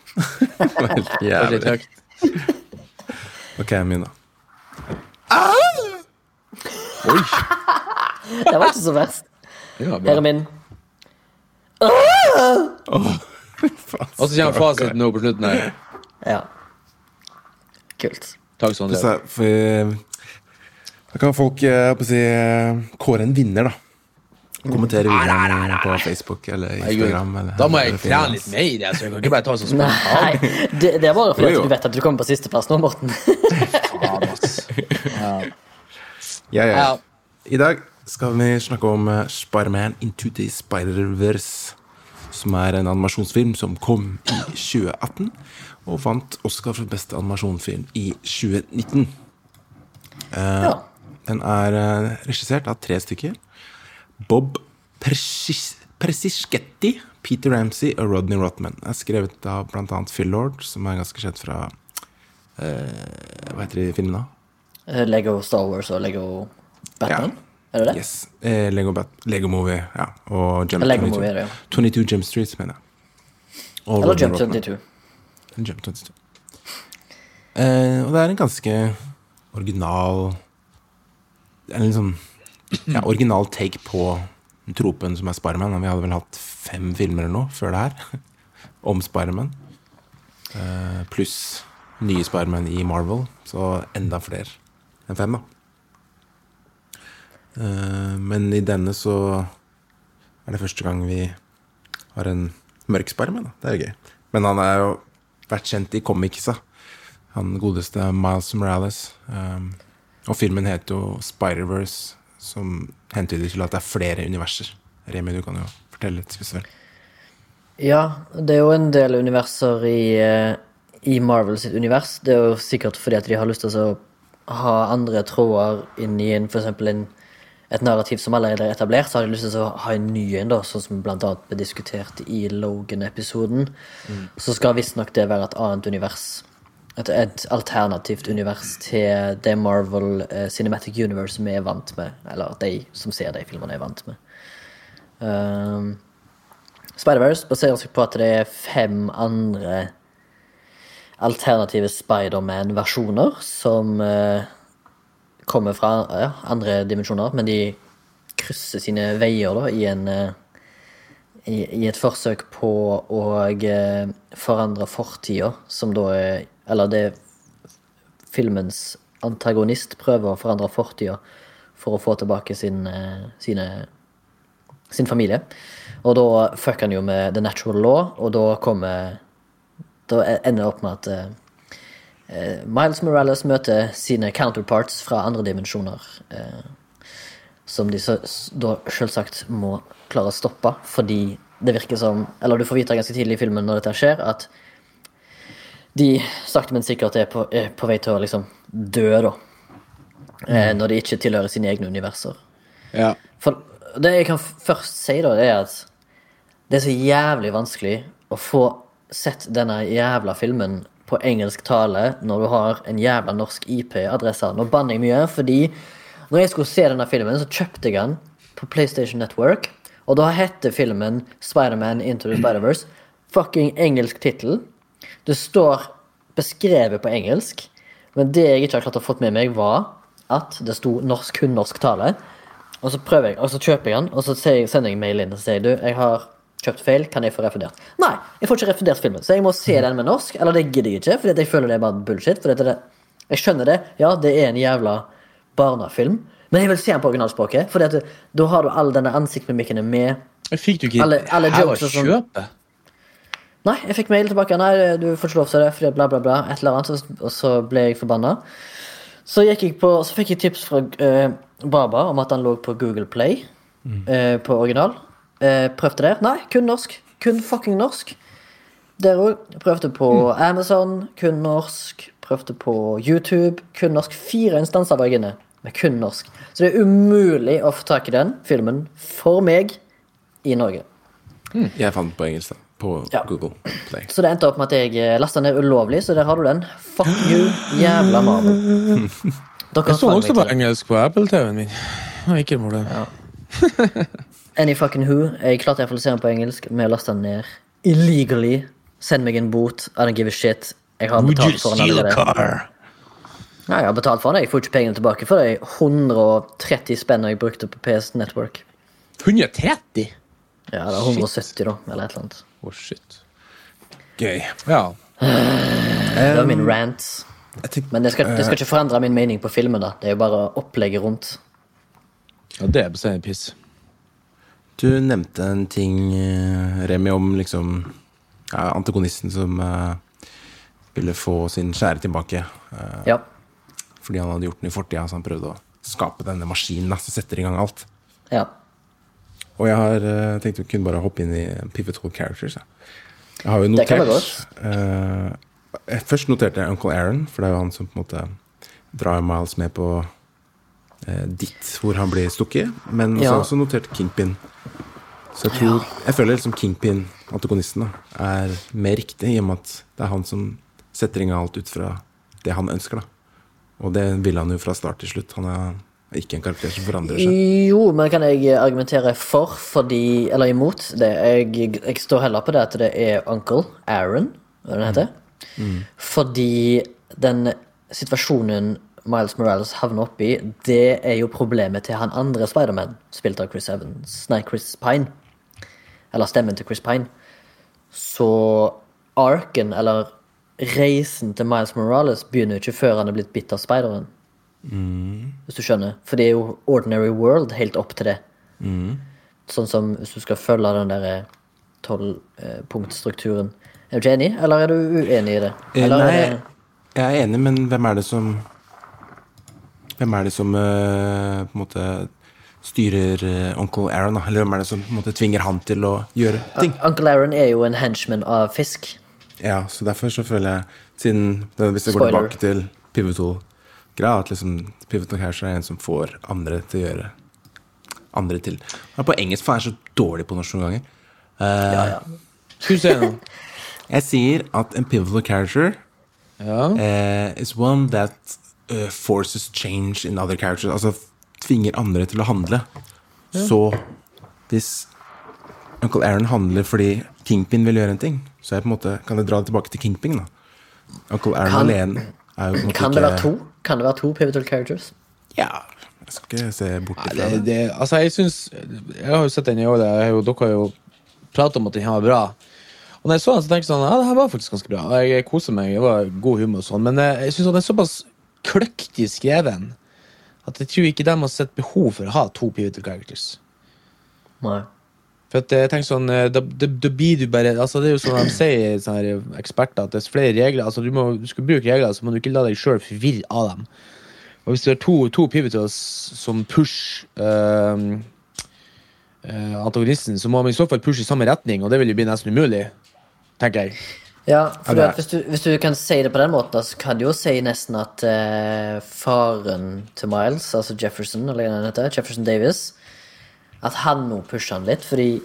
Det var helt er jævlig. Ok, jeg er min, da. Oi. Det var ikke så verst. Ja, Her er min. Og så kommer fasiten nå på slutten her. Ja. Kult. Takk, sånn Så, for, da kan folk eh, si, eh, kåre en vinner, da. Kommentere videoen på Facebook eller Instagram. Eller, Da må jeg trene litt mer. Altså. Jeg kan ikke bare ta sånn spontant. Nei, det, det er bare fordi du vet at du kommer på sisteplass nå, Morten. Faen, ass. Ja, ja. Ja. I dag skal vi snakke om Spiderman Into the Spider-Verse. Som er en animasjonsfilm som kom i 2018 og vant Oscar for beste animasjonsfilm i 2019. Ja. Den er eh, regissert av tre stykker. Bob Persis- Persischetti, Peter Ramsey og Rodney Rotman. Er skrevet av bl.a. Phil Lord, som er ganske kjent fra eh, Hva heter de filmene? Eh, Lego Star Wars og Lego Batman. Er det det? Yes. Eh, Lego, Lego Movie, ja. Og Jump Lego 22. Movie ja. 22 Jump Streets, mener jeg. Og Eller Jump 22. Jump 22. Eh, og det er en ganske original En litt sånn ja, original take på tropen som er Spiderman. Vi hadde vel hatt fem filmer eller noe før det her om Spiderman. Eh, pluss nye Spiderman i Marvel, så enda flere enn fem, da. Eh, men i denne så er det første gang vi har en mørk Spiderman. da. Det er jo gøy. Men han er jo vært kjent i comicsa. Han godeste Miles Morales. Um, og filmen heter jo Spider-Verse, som hentyder til at det er flere universer. Remi, du kan jo fortelle litt. spesielt. Ja, det er jo en del universer i, eh, i Marvel sitt univers. Det er jo sikkert fordi at de har lyst til å ha andre tråder inn i en, for eksempel en, et narrativ som allerede er etablert. Så har de lyst til å ha en ny en, da, sånn som annet ble diskutert i Logan-episoden. Så skal visstnok det være et annet univers. Et, et alternativt univers til det Marvel eh, Cinematic Universe vi er vant med. Eller de som ser de filmene, er vant med. Um, Spider-Verse baserer seg på at det er fem andre alternative Spider-Man-versjoner som eh, kommer fra ja, andre dimensjoner, men de krysser sine veier da, i, en, eh, i, i et forsøk på å eh, forandre fortida, som da er Eller det filmens antagonist prøver å forandre fortida for å få tilbake sin, eh, sine sin familie. Og da fucker han jo med the natural law, og da kommer Da ender det opp med at Miles Morales møter sine counterparts fra andre dimensjoner. Eh, som de så, da selvsagt må klare å stoppe, fordi det virker som Eller du får vite ganske tidlig i filmen når dette skjer, at de sakte, men sikkert er på, er på vei til å liksom dø, da. Eh, når de ikke tilhører sine egne universer. Ja. For det jeg kan først si, da, det er at det er så jævlig vanskelig å få sett denne jævla filmen på engelsk tale når du har en jævla norsk IP-adresse. Nå banner jeg mye, fordi når jeg skulle se denne filmen, så kjøpte jeg den på PlayStation Network, og da heter filmen Spiderman Into the Spider-Verse. Fucking engelsk tittel. Det står beskrevet på engelsk, men det jeg ikke har klart å fått med meg, var at det sto norsk, kun norsk tale. Og så prøver jeg, og så kjøper jeg den, og så sender jeg mail inn og sier du, jeg har kjøpt feil, kan jeg få refundert? Nei, jeg får ikke refundert filmen, så jeg må se den med norsk, eller det gidder jeg ikke, fordi jeg føler det er bare bullshit. Fordi det, jeg skjønner det, ja, det er en jævla barnefilm, men jeg vil se den på originalspråket, fordi da har du all denne ansiktsmimikken med. Fikk du ikke Alle- alle her å sånn. kjøpe? Nei, jeg fikk mail tilbake, nei, du får ikke lov til det, fordi bla bla bla, et eller annet, og- så ble jeg forbanna. Så, gikk jeg på, så fikk jeg tips fra uh, Baba om at han lå på Google Play eh, på original. Eh, prøvde der. Nei, kun norsk. Kun fucking norsk. Der òg. Prøvde på Amazon, kun norsk. Prøvde på YouTube, kun norsk. Fire instanser var jeg inne med kun norsk. Så det er umulig å få tak i den filmen for meg i Norge. Jeg fant den på engelsk, da. På Ja. Google Play. Så det endte opp med at jeg lasta ned ulovlig, så der har du den. Fuck you, jævla Marvel. Dere Jeg så også på engelsk på Apple-TV-en min. Ja, ikke noe problem. Any fucking who. Jeg klarte iallfall å se den på engelsk, men jeg laste den ned illegally. Send meg en bot. I don't give a shit. Jeg har Would betalt for den steal a allerede. car? Ja, jeg har betalt for den. Jeg får ikke pengene tilbake for de 130 spenn jeg brukte på PS Network. 130? Ja, det er 170, da, eller et eller annet. Oh, shit. Gøy. Ja. Det var min rant. Men det skal, det skal ikke forandre min mening på filmen. da Det er jo bare opplegget rundt. ja, det er bestemt piss. Du nevnte en ting, eh, Remi, om liksom ja, antagonisten som uh, ville få sin kjære tilbake. Uh, Ja. fordi han hadde gjort den i fortida, så han prøvde å skape denne maskinen som setter i gang alt. ja. Og jeg har uh, tenkt vi kunne bare hoppe inn i pivotal characters. Ja. jeg har jo notert uh, Først noterte jeg Uncle Aaron, for det er jo han som på en måte drar Miles med på eh, dit hvor han blir stukket. Men så Ja. har jeg også notert Kingpin. Så jeg tror Jeg føler liksom Kingpin, antagonisten, da, er mer riktig, i og med at det er han som setter i gang alt ut fra det han ønsker. da Og det vil han jo fra start til slutt. Han er ikke en karakter som forandrer seg. Jo, men kan jeg argumentere for fordi Eller imot det. Jeg, jeg står heller på det at det er Uncle Aaron, hva den heter. Fordi den situasjonen Miles Morales havner oppi, det er jo problemet til han andre Spiderman, spilt av Chris Evans Nei, Chris Pine. Eller stemmen til Chris Pine. Så arken, eller reisen til Miles Morales, begynner jo ikke før han er blitt bitt av speideren. Hvis du skjønner. For det er jo Ordinary World helt opp til det. Sånn som hvis du skal følge den der tolvpunktstrukturen. Er du ikke enig, eller er du uenig i det? Eh, Eller Nei, det jeg er enig, men hvem er det som Hvem er det som uh, på en måte styrer uh, onkel Aaron? Eller hvem er det som på en måte tvinger han til å gjøre ting? Onkel Aaron er jo en henchman av fisk. Ja, så derfor så føler jeg Siden Hvis jeg går tilbake til Pivotal-greia, at liksom Pivotal Character er en som får andre til å gjøre andre til Men På engelsk for jeg er så dårlig på norsk noen ganger. Uh, Ja, ja. Jeg sier at en pivotal character Ja. uh, is one that eh, forces change in other characters. Altså tvinger andre til å handle. Så hvis Uncle Aaron handler fordi Kingpin vil gjøre en ting, så på en måte, kan jeg dra det tilbake til Kingpin. da Uncle Aaron Kan- alene er jo på en måte Kan det være to? Kan det være to pivotal characters? Ja. Jeg skal ikke se bort ifra det, det. det, altså, jeg syns Jeg har jo sett den i år. jeg har jo- Dere har jo pratet om at den var bra. Og når jeg så den, så tenkte jeg sånn Ja, det her var faktisk ganske bra. Og jeg koser meg. Det var god humor og sånn. Men eh, jeg syns den er såpass kløktig skreven at jeg tror ikke de har sett behov for å ha to pivotal characters. Nei. For at jeg tenker sånn eh, Da, da, da blir du bare Altså Det er jo sånn de sier, sånne eksperter, at det er flere regler Altså du må du skal bruke regler, så må du ikke la deg sjøl forvirre av dem. Og hvis du har to, to pivotals som push øh, øh, antagonisten, så må man i så fall pushe i samme retning, og det vil jo bli nesten umulig. Tenker jeg. Ja, for det at hvis, du, hvis du kan si det på den måten, så kan du jo si nesten at eh, faren til Miles, altså Jefferson, eller hva han heter, Jefferson Davis, at han nå pusher han litt, fordi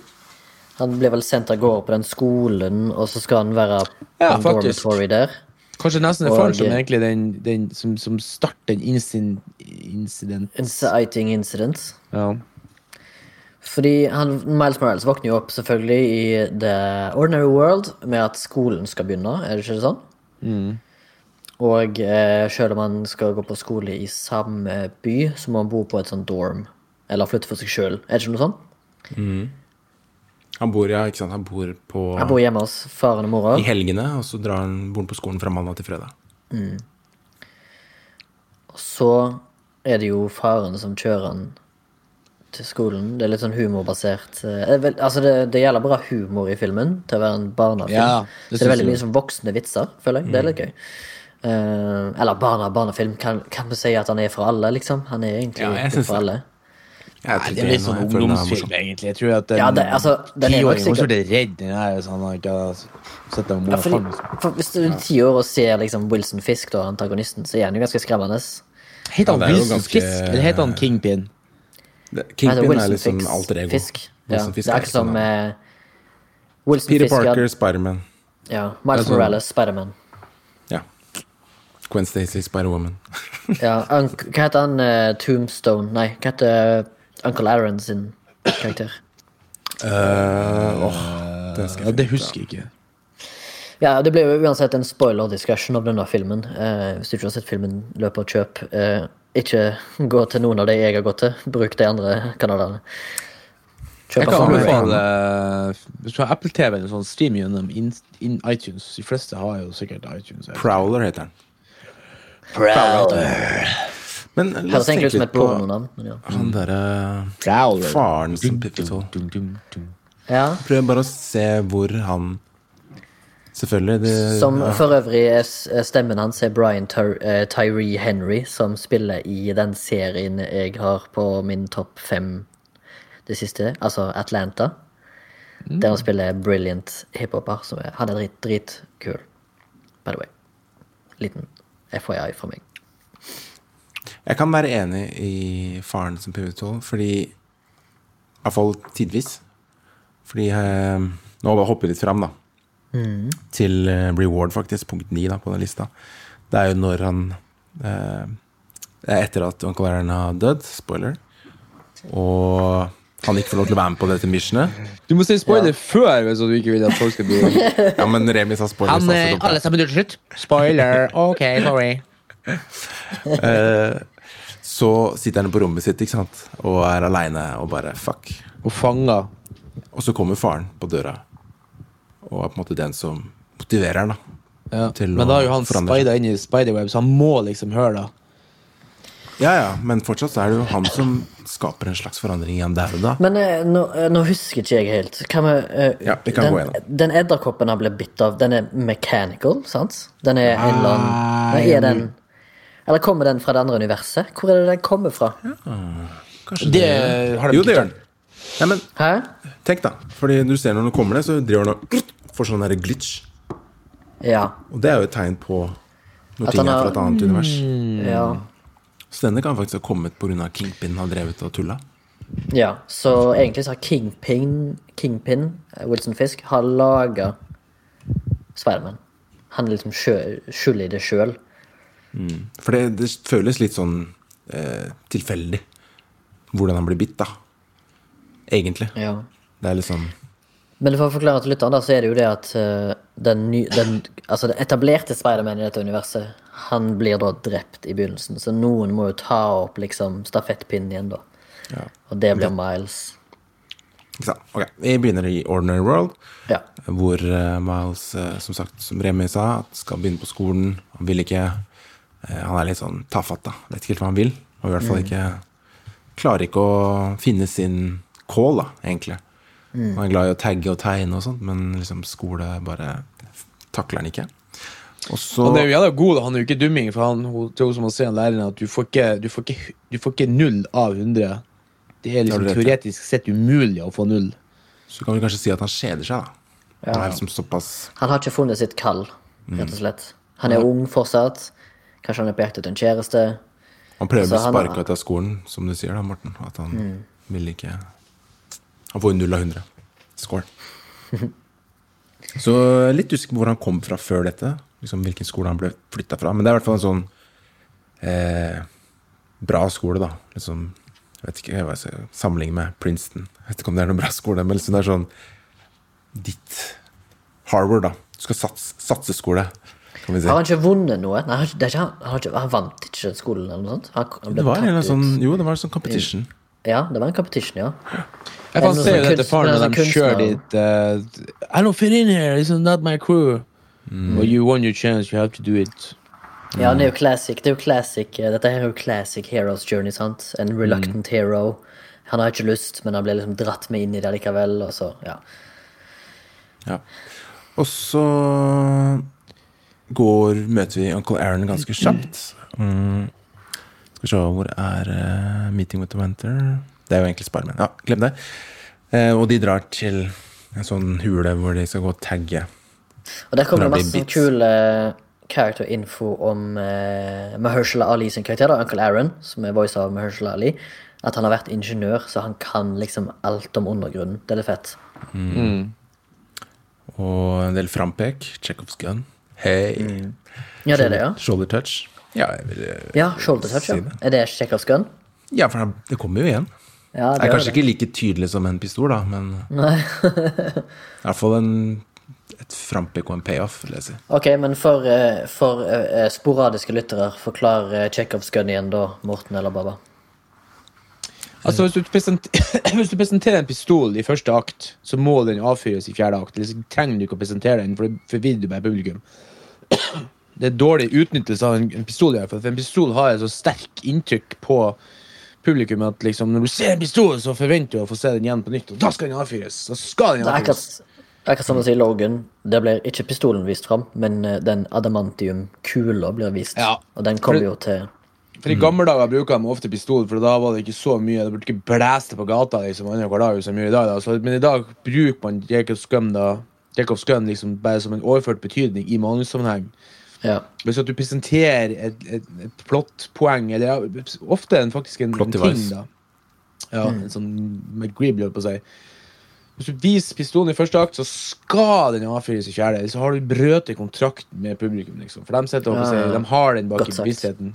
han blir vel sendt av gårde på den skolen, og så skal han være Ja, på dormitory der. Kanskje nesten er faren som egentlig den, den som, som starter den incident, incident. Inciting incident. Ja. Fordi han, Miles Morales våkner jo opp selvfølgelig i The Ordinary World med at skolen skal begynne, er det ikke sånn? Og eh, selv om han skal gå på skole i samme by, så må han bo på et sånt dorm. Eller flytte for seg sjøl. Er det ikke noe sånt? Han bor, ja, ikke sant? Han bor på Han bor hjemme hos faren og mora. i helgene, og så drar han bor han på skolen fra mandag til fredag. Og så er det jo faren som kjører han til skolen. Det er litt sånn humorbasert. eh, altså det, det gjelder bra humor i filmen til å være en barnefilm. Ja, det det er veldig mye sånn voksne vitser, føler jeg. Det er litt gøy. Uh, eller barna barnefilm. Kan, kan vi si at han er for alle, liksom? Han er egentlig Ja, for det. alle. Jeg Nei, det er litt sånn den ungdomsfilm, egentlig. Jeg tror at en Ja, det- altså, den er nok sikkert- blir redd hvis her, så han har sett den Ja, for, for hvis du er ti år og ser liksom Wilson Fisk, da, antagonisten, så er han jo ganske skremmende. Heter han Wilson ganske- Fisk, eller heter han Kingpin? Kingpin er liksom alt alter ego. Fisk. Ja, Fisk det er er som eh, Wilson Peter Fisk, Parker, ja, Spiderman. ja, Miles Altså- Morales, Spiderman. Ja. Gwen Stacy, Spider-Woman. Ja, hva heter han? uh, Tombstone? Nei, hva heter Uncle Aaron sin karakter? Uh, oh, det skal jeg det husker jeg ikke. Ja, Det blir jo uansett en spoiler-discussion om denne filmen. Uh, hvis du ikke har sett filmen, løp og kjøp. Eh, ikke gå til noen av de jeg har gått til. Bruk de andre kanalene. Kjøp Jeg kan anbefale Hvis du har Apple TV, eller sånn stream gjennom in, in iTunes De fleste har jo sikkert iTunes. Prowler heter den. Men la oss tenke litt på ja. han derre uh, faren som dum. Ja. Prøv bare å se hvor han Selvfølgelig. Det, Som ja. for øvrig er stemmen hans er Brian Ty eh, Tyree Henry, som spiller i den serien jeg har på min topp fem det siste, altså Atlanta. Der han spiller brilliant hiphoper. som er- Han er drit, dritkul, by the way. Liten FYI for meg. Jeg kan være enig i faren som Pivotal, fordi Iallfall tidvis. Fordi eh, Nå bare hopper jeg litt fram, da. Til eh, reward, faktisk. Punkt ni da, på den lista. Det er jo når han eh, er etter at Uncle Aaron har dødd. Spoiler. Og han ikke får lov til å være med på dette missionet. Du må si spoiler før hvis du ikke vil at folk skal bli Ja, men Remi sa spoiler. Han, eh, alle sammen til slutt. Spoiler. Ok, sorry. Så sitter han på rommet sitt ikke sant? og er aleine og bare fuck. Og fanga. Og så kommer faren på døra, og er på en måte den som motiverer han. da Ja. Men da er jo han speida inn i spiderweb, så han må liksom høre da. Ja, ja, men fortsatt så er det jo han som skaper en slags forandring igjen der og da. Men eh, nå, eh, nå husker ikke jeg helt. Kan vi, uh, Ja, vi kan den, gå gjennom. Den edderkoppen han ble bitt av, den er mechanical, sant? Den er en eller annen Nei, er den Eller kommer den fra det andre universet? Hvor er det den kommer fra? Kanskje Det har de Jo, det gjør den. Nei, men Hæ? tenk, da. Fordi du ser når den kommer ned, så driver den og får sånn der glitch. Ja. Og det er jo et tegn på når At ting er har- fra et annet univers. ja. Så denne kan faktisk ha kommet pga. Kingpin har drevet og tulla. Ja, så egentlig så har Kingpin, Kingpin eh, Wilson Fisk, har laga Spiderman. Han er liksom sjø- skyld i det sjøl. For det, det føles litt sånn eh, tilfeldig hvordan han blir bitt, da. Egentlig. Ja. Det er liksom Men for å forklare til lytteren, så er det jo det at eh, den, ny, den, altså den etablerte Spiderman i dette universet, han blir da drept i begynnelsen. Så noen må jo ta opp liksom stafettpinnen igjen, da. ja. Og det blir Miles. Ikke sant? Ok, Vi begynner i Ordinary World, Ja. hvor eh, Miles, eh, som sagt, som Remi sa, skal begynne på skolen. Han vil ikke Han er litt sånn tafatt, da. Vet ikke helt hva han vil. Og i hvert fall ikke Klarer ikke å finne sin call, da, egentlig. Han er glad i å tagge og tegne og sånt, men liksom skole bare takler han ikke. Og så Han er jo jævla god, han er jo ikke dumming. For han, tror til som han sier, han læreren, at du får, ikke, du, får ikke, du får ikke null av 100. Det er liksom Ja, teoretisk sett umulig å få null. Så kan vi kanskje si at han kjeder seg, da. Han er liksom såpass Han har ikke funnet sitt kall, rett og slett. Han er ung fortsatt. Kanskje han er på jakt etter en kjæreste. Han prøver å bli sparke er- ut av skolen, som du sier da, Morten. At han vil ikke Han får jo null av 100. Score. Så litt usikker på hvor han kom fra før dette. Liksom Hvilken skole han ble flytta fra. Men det er i hvert fall en sånn eh, bra skole, da. Liksom, jeg vet ikke hva jeg skal sammenligne med Princeton. Jeg vet ikke om det er noen bra skole, men liksom det er sånn ditt Harvard, da. Du skal satse, satse skole, kan vi si. Har han ikke vunnet noe? Nei, han, ikke- det er ikke, han, han, har ikke, han vant ikke skolen eller noe sånt? Han, Det var en tatt eller ut. sånn Jo, det var en sånn competition. Ja, det var en competition, ja. Jeg kan noe se jo dette faren når sånn de kjører dit uh, I don't fit in here, this is not my crew. Well, you won your chance, you have to do it. Ja, det er jo classic. Det er jo classic. eh, Dette her er jo classic hero's journey, sant? En reluctant hero. Han har ikke lyst, men han blir liksom dratt med inn i det likevel, og så, ja. Ja. Og så går, møter vi Uncle Aaron ganske kjapt. Mm. Skal vi se, hvor er uh, Meeting with the Winter? Det er jo egentlig Sparmen. Ja, glem det. Uh, og de drar til en sånn hule hvor de skal gå og tagge. Og der kommer det masse kul eh, character info om uh, Mahershala Ali sin karakter, da, Uncle Aaron, som er voice av Mahershala Ali. At han har vært ingeniør, så han kan liksom alt om undergrunnen. Det er litt fett. Og en del frampek. Chekhovs gun. Hei. Ja, det er det, ja. Shoulder touch. Ja, jeg vil eh, Ja, shoulder touch, si ja. det. Er det Chekhovs gun? Ja, for det kommer jo igjen. Ja, Det er kanskje kanskje ikke like tydelig som en pistol, da, men i hvert fall en, et frampek og en payoff, vil jeg si. Ok, men for, eh, for eh, sporadiske lyttere, forklar uh, gun igjen, da, Morten eller Baba. Altså, hvis du, hvis du presenterer en pistol i første akt, så må den avfyres i fjerde akt. Eller så trenger du ikke å presentere den, for det forvirrer du bare publikum. Det er dårlig utnyttelse av en, en pistol, i hvert fall, for en pistol har et så sterkt inntrykk på publikum at liksom, når du ser en pistol, så forventer du å få se den igjen på nytt, og da skal den avfyres. Da skal den Det er ikke akkurat, som å si Logan. Det blir ikke pistolen vist fram, men eh, den adamantium-kula blir vist. Ja. Og den kommer jo til For I gamle dager bruka de ofte pistol, for da var det ikke så mye. Det burde ikke blæste på gata liksom, annenhver dag som gjør i dag. Da. Så, men i dag bruker man Jacobs gun, da, Jacobs gun liksom, bare som en overført betydning i manussammenheng. Ja. Hvis at du presenterer et, et, et plottpoeng, eller ofte en, faktisk en, en ting, da. Ja, en sånn McGreeb, holdt på å si. Hvis du viser pistolen i første akt, så skal den avfyres i fjerde. Ellers så har du brøt i kontrakten med publikum. liksom. For de, Ja, si, ja. de har den bak i bevisstheten.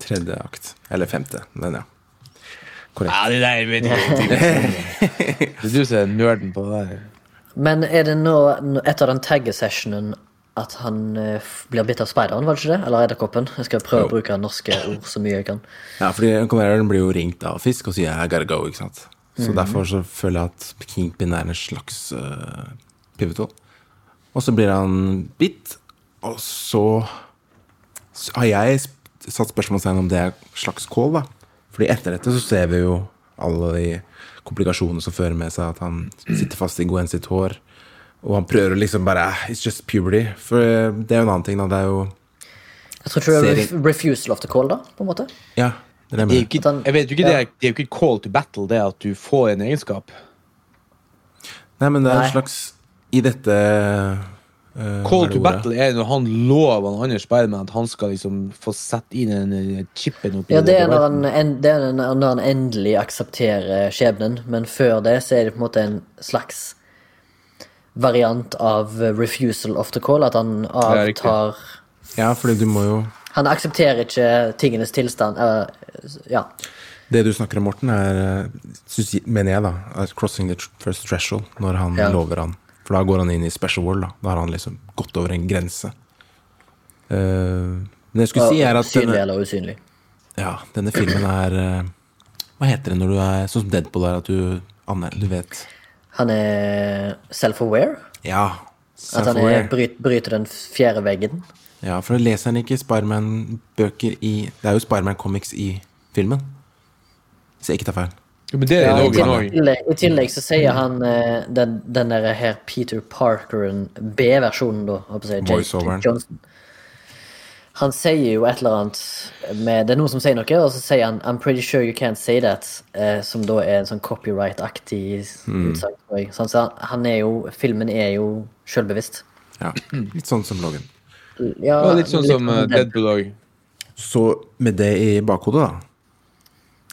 Tredje akt. Eller femte, men ja. Korrekt. Ja, det der vet jeg ikke. Det er du som er nerden på det der. Men er det nå- etter den taggesessionen, at han eh, blir bitt av speideren, var det ikke det? Eller edderkoppen? Jeg skal prøve å bruke norske ord så mye jeg kan. Ja, fordi konkurreren blir jo ringt av Fisk og sier 'I gotta go', ikke sant. Så derfor så føler jeg at Kingpin er en slags uh, pivotal. Og så blir han bitt, og så så har jeg satt spørsmålstegn om det er slags call, da. Fordi etter dette så ser vi jo alle de komplikasjonene som fører med seg at han sitter fast i Gwen sitt hår. Og han prøver å liksom bare "Ah, It's just puberty. For eh, det er jo en annen ting, da. Det er jo Jeg tror ikke det er refusal of the call, da, på en måte. Ja, det er det er ikke, han- jeg vet jo ikke ja. det, er, det er jo ikke call to battle, det at du får en egenskap. Nei, men det er en slags I dette Uh, Call to ordet? battle er når han lover han andre Spiderman at han skal liksom få sette inn en, chip chipen oppi Ja, det er, når han, en, det er når han endelig aksepterer skjebnen, men før det så er det på en måte en slags variant av refusal of the call, at han avtar Ja, fordi du må jo Han aksepterer ikke tingenes tilstand. Uh, ja. Det du snakker om, Morten, er eh, synes, mener jeg, da, er crossing the first threshold. Når han Ja. lover han. For da går han inn i special world. Da Da har han liksom gått over en grense. Uh, men jeg skulle si, er at Synlig denne, eller usynlig. ja, denne filmen er Hva heter det når du er sånn som Deadpool er, at du Anne, du vet Han er self-aware. Ja. At han er, bryt, bryter den fjerde veggen. Ja, for leser han ikke Spiderman-bøker i Det er jo Spiderman-comics i filmen. Hvis jeg ikke tar feil. Ja, men det er Ja, i, tillegg. I tillegg så sier han eh, den, den der her Peter Parkeren, B-versjonen, da. håper jeg, Voiceoveren. Jake Johnson. Han sier jo et eller annet med Det er noen som sier noe, og så sier han 'I'm pretty sure you can't say that', eh, som da er en sånn copyright-aktig Mm. utsagn. tror. Så han han er jo Filmen er jo sjølbevisst. Ja, Litt sånn som Logan. Ja, Ja, litt sånn som uh, Deadpool òg. Så med det i bakhodet, da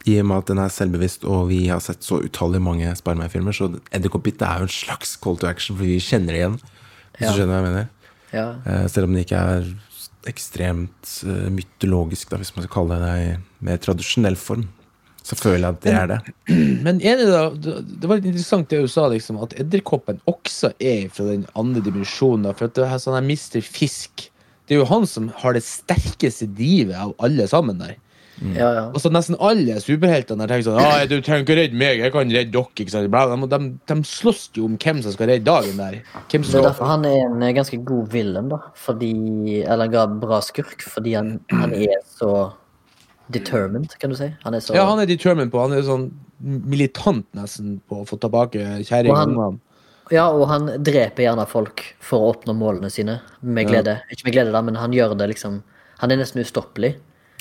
I og med at den er selvbevisst, og vi har sett så utallig mange Spiderman-filmer, så Edderkoppbitt er jo en slags call to action, fordi vi kjenner det igjen. Hvis Ja. du skjønner hva jeg mener. Ja. Eh, selv om det ikke er ekstremt eh, mytologisk, da, hvis man skal kalle det det mer tradisjonell form. Så føler jeg at det er det. Men er det da det var litt interessant det du sa, liksom, at edderkoppen også er fra den andre dimensjonen. For at det er sånn her Mr. Fisk Det er jo han som har det sterkeste drivet av alle sammen der. Ja, ja. Og så nesten alle superheltene har tenker sånn ah, 'Du trenger ikke redde meg, jeg kan redde dere.' Bla, De, de, de slåss jo om hvem som skal redde dagen der. Det er derfor han er en eh, ganske god villain, da. Fordi, eller en bra skurk, fordi han, han er så determined, kan du si. Han er så Ja, han er determined på Han er sånn militant nesten på å få tilbake kjerringa. Ja, og han dreper gjerne folk for å oppnå målene sine. Med glede. Ikke med glede, da, men han gjør det liksom Han er nesten ustoppelig.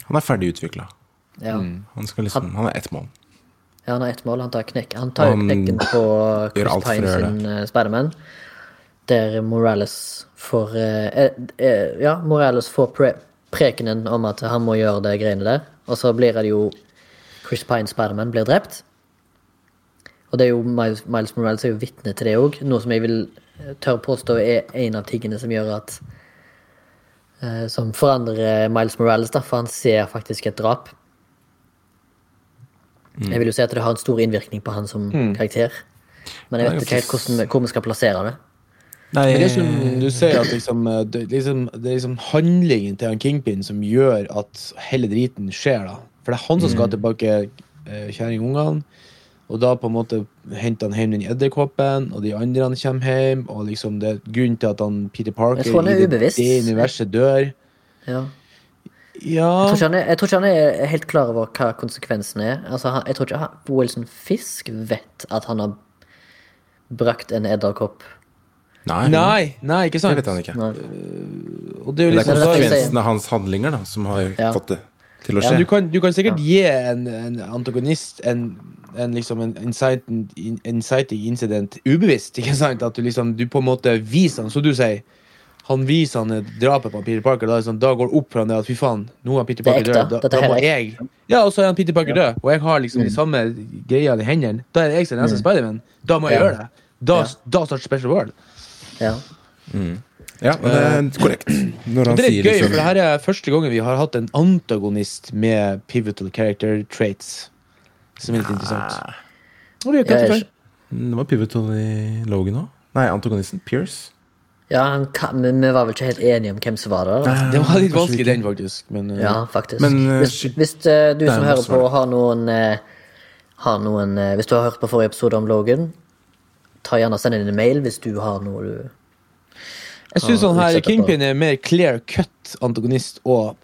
Han er ferdig utvikla. Ja. Han, skal liksom, han er ett mål. Ja, han har ett mål. Han tar, knekk. Han tar Han knekken på Chris Pine sin uh, Spiderman. Der Morales får eh, eh, eh, Ja, Morales får pre prekenen om at han må gjøre de greiene der. Og så blir det jo Chris Pine Spiderman blir drept. Og det er jo Miles, Miles Morales er jo vitne til det òg. Noe som jeg vil tørre påstå er en av tingene som gjør at eh, Som forandrer Miles Morales, da, for han ser faktisk et drap. Jeg vil jo si at det har en stor innvirkning på han som karakter. Men jeg vet ikke helt hvordan, hvor vi skal plassere det. Nei, Men det er som du sier, at liksom, eh, det, liksom, det er liksom handlingen til han Kingpin som gjør at hele driten skjer. da. For det er han som skal tilbake eh, kjerringungene. Og da på en måte henter han hjem den edderkoppen, og de andre han kommer hjem. Og liksom det er grunnen til at han Peter Parker han er i det, det universet dør. Ja. Ja Jeg, tror ikke han er, jeg tror ikke han er helt klar over hva konsekvensen er. Altså, han, jeg tror ikke han, Wilson Fisk vet at han har brakt en edderkopp. nei, Nei, nei, ikke det vet han ikke. Nei. Og det er jo liksom det er derfor konsekvensen av hans handlinger da, som har Ja. fått det til å skje. Ja, du kan, du kan sikkert gi en, en antagonist en, en, liksom en inciting, inciting incident ubevisst. ikke sant? At du liksom, du på en måte viser han, som du sier Han viser han et drapet på Peter Parker. Da, liksom, da går det opp for han det at fy faen, nå er Peter er Parker død. Da, da må jeg Ja, og så er han Peter Parker død, og jeg har liksom de samme greiene i hendene. Da er det jeg som er neste Spiderman. Da må jeg Ja. gjøre det. Da, Ja. da starter Special World. Ja. Ja, det er korrekt. Når han Det er sier litt gøy, liksom for det her er første gangen vi har hatt en antagonist med pivotal character traits. Som er litt interessant. Og det er Jeg- Captain Det var Pivotal i Logan òg. Nei, antagonisten. Pierce. ja han kan, men vi var vel ikke helt enige om hvem som var der. Da. Det var litt vanskelig, den, faktisk. Men, uh, Ja, faktisk. Men, eh, hvis hvis eh, du som Nei, hører på, har noen, eh, har noen eh, Hvis du har hørt på forrige episode om Logan, ta gjerne og send inn en mail hvis du har noe du jeg syns Ja, sånn her. Kingpin er mer clear cut antagonist og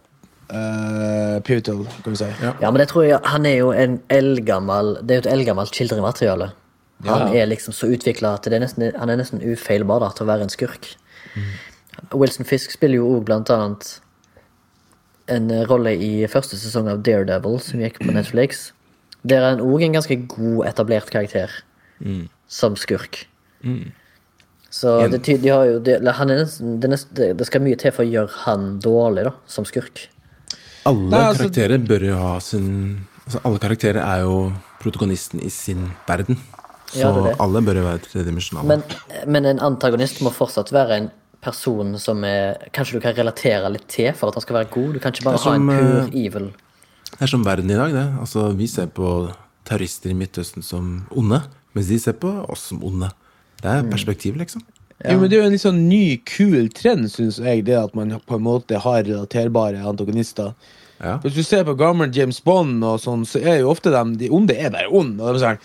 uh, pivotal, kan vi si. Ja. Ja, men det tror jeg Han er jo en eldgammel Det er jo et eldgammelt kildremateriale. Han Ja. er liksom så utvikla at det er nesten, han er nesten ufeilbar da, til å være en skurk. Wilson Fisk spiller jo òg blant annet en rolle i første sesong av Daredevil, som gikk på Netflix. Der er han òg en ganske god, etablert karakter som skurk. Så det, tyder, de jo, det, han er nesten, det, er det, det skal mye til for å gjøre han dårlig da, som skurk. Alle Nei, altså- karakterer bør jo ha sin altså Alle karakterer er jo protagonisten i sin verden. Så Ja, det det. alle bør jo være tredimensjonale. Men, men en antagonist må fortsatt være en person som er, kanskje du kan relatere litt til for at han skal være god. Du kan ikke bare er ha en som, pur eh, evil. Det er som verden i dag, det. Altså, vi ser på terrorister i Midtøsten som onde, mens de ser på oss som onde. Det Mm. er perspektiv, liksom. Jo, men Det er jo en litt sånn ny, kul trend, syns jeg, det at man på en måte har relaterbare antagonister. Ja. Hvis du ser på gammel James Bond, og sånn, så er jo ofte dem, de onde er bare onde. Og de er sånn,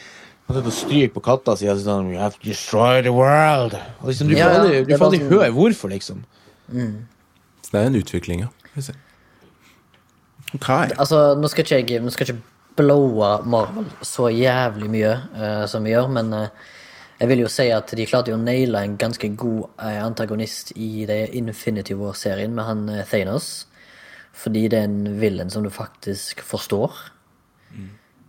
han sitter og stryker på katta si og sånn You have to destroy the world. Og liksom, du får Ja, ja, aldri, du får aldri sånn- høre hvorfor, liksom. Så det er en utvikling, ja. Okay. Altså, nå skal ikke jeg nå skal ikke blowe Marvel så jævlig mye uh, som vi gjør, men eh, jeg vil jo si at de klarte jo å naile en ganske god eh, antagonist i det Infinity War-serien med han eh, Thanos. Fordi det er en villain som du faktisk forstår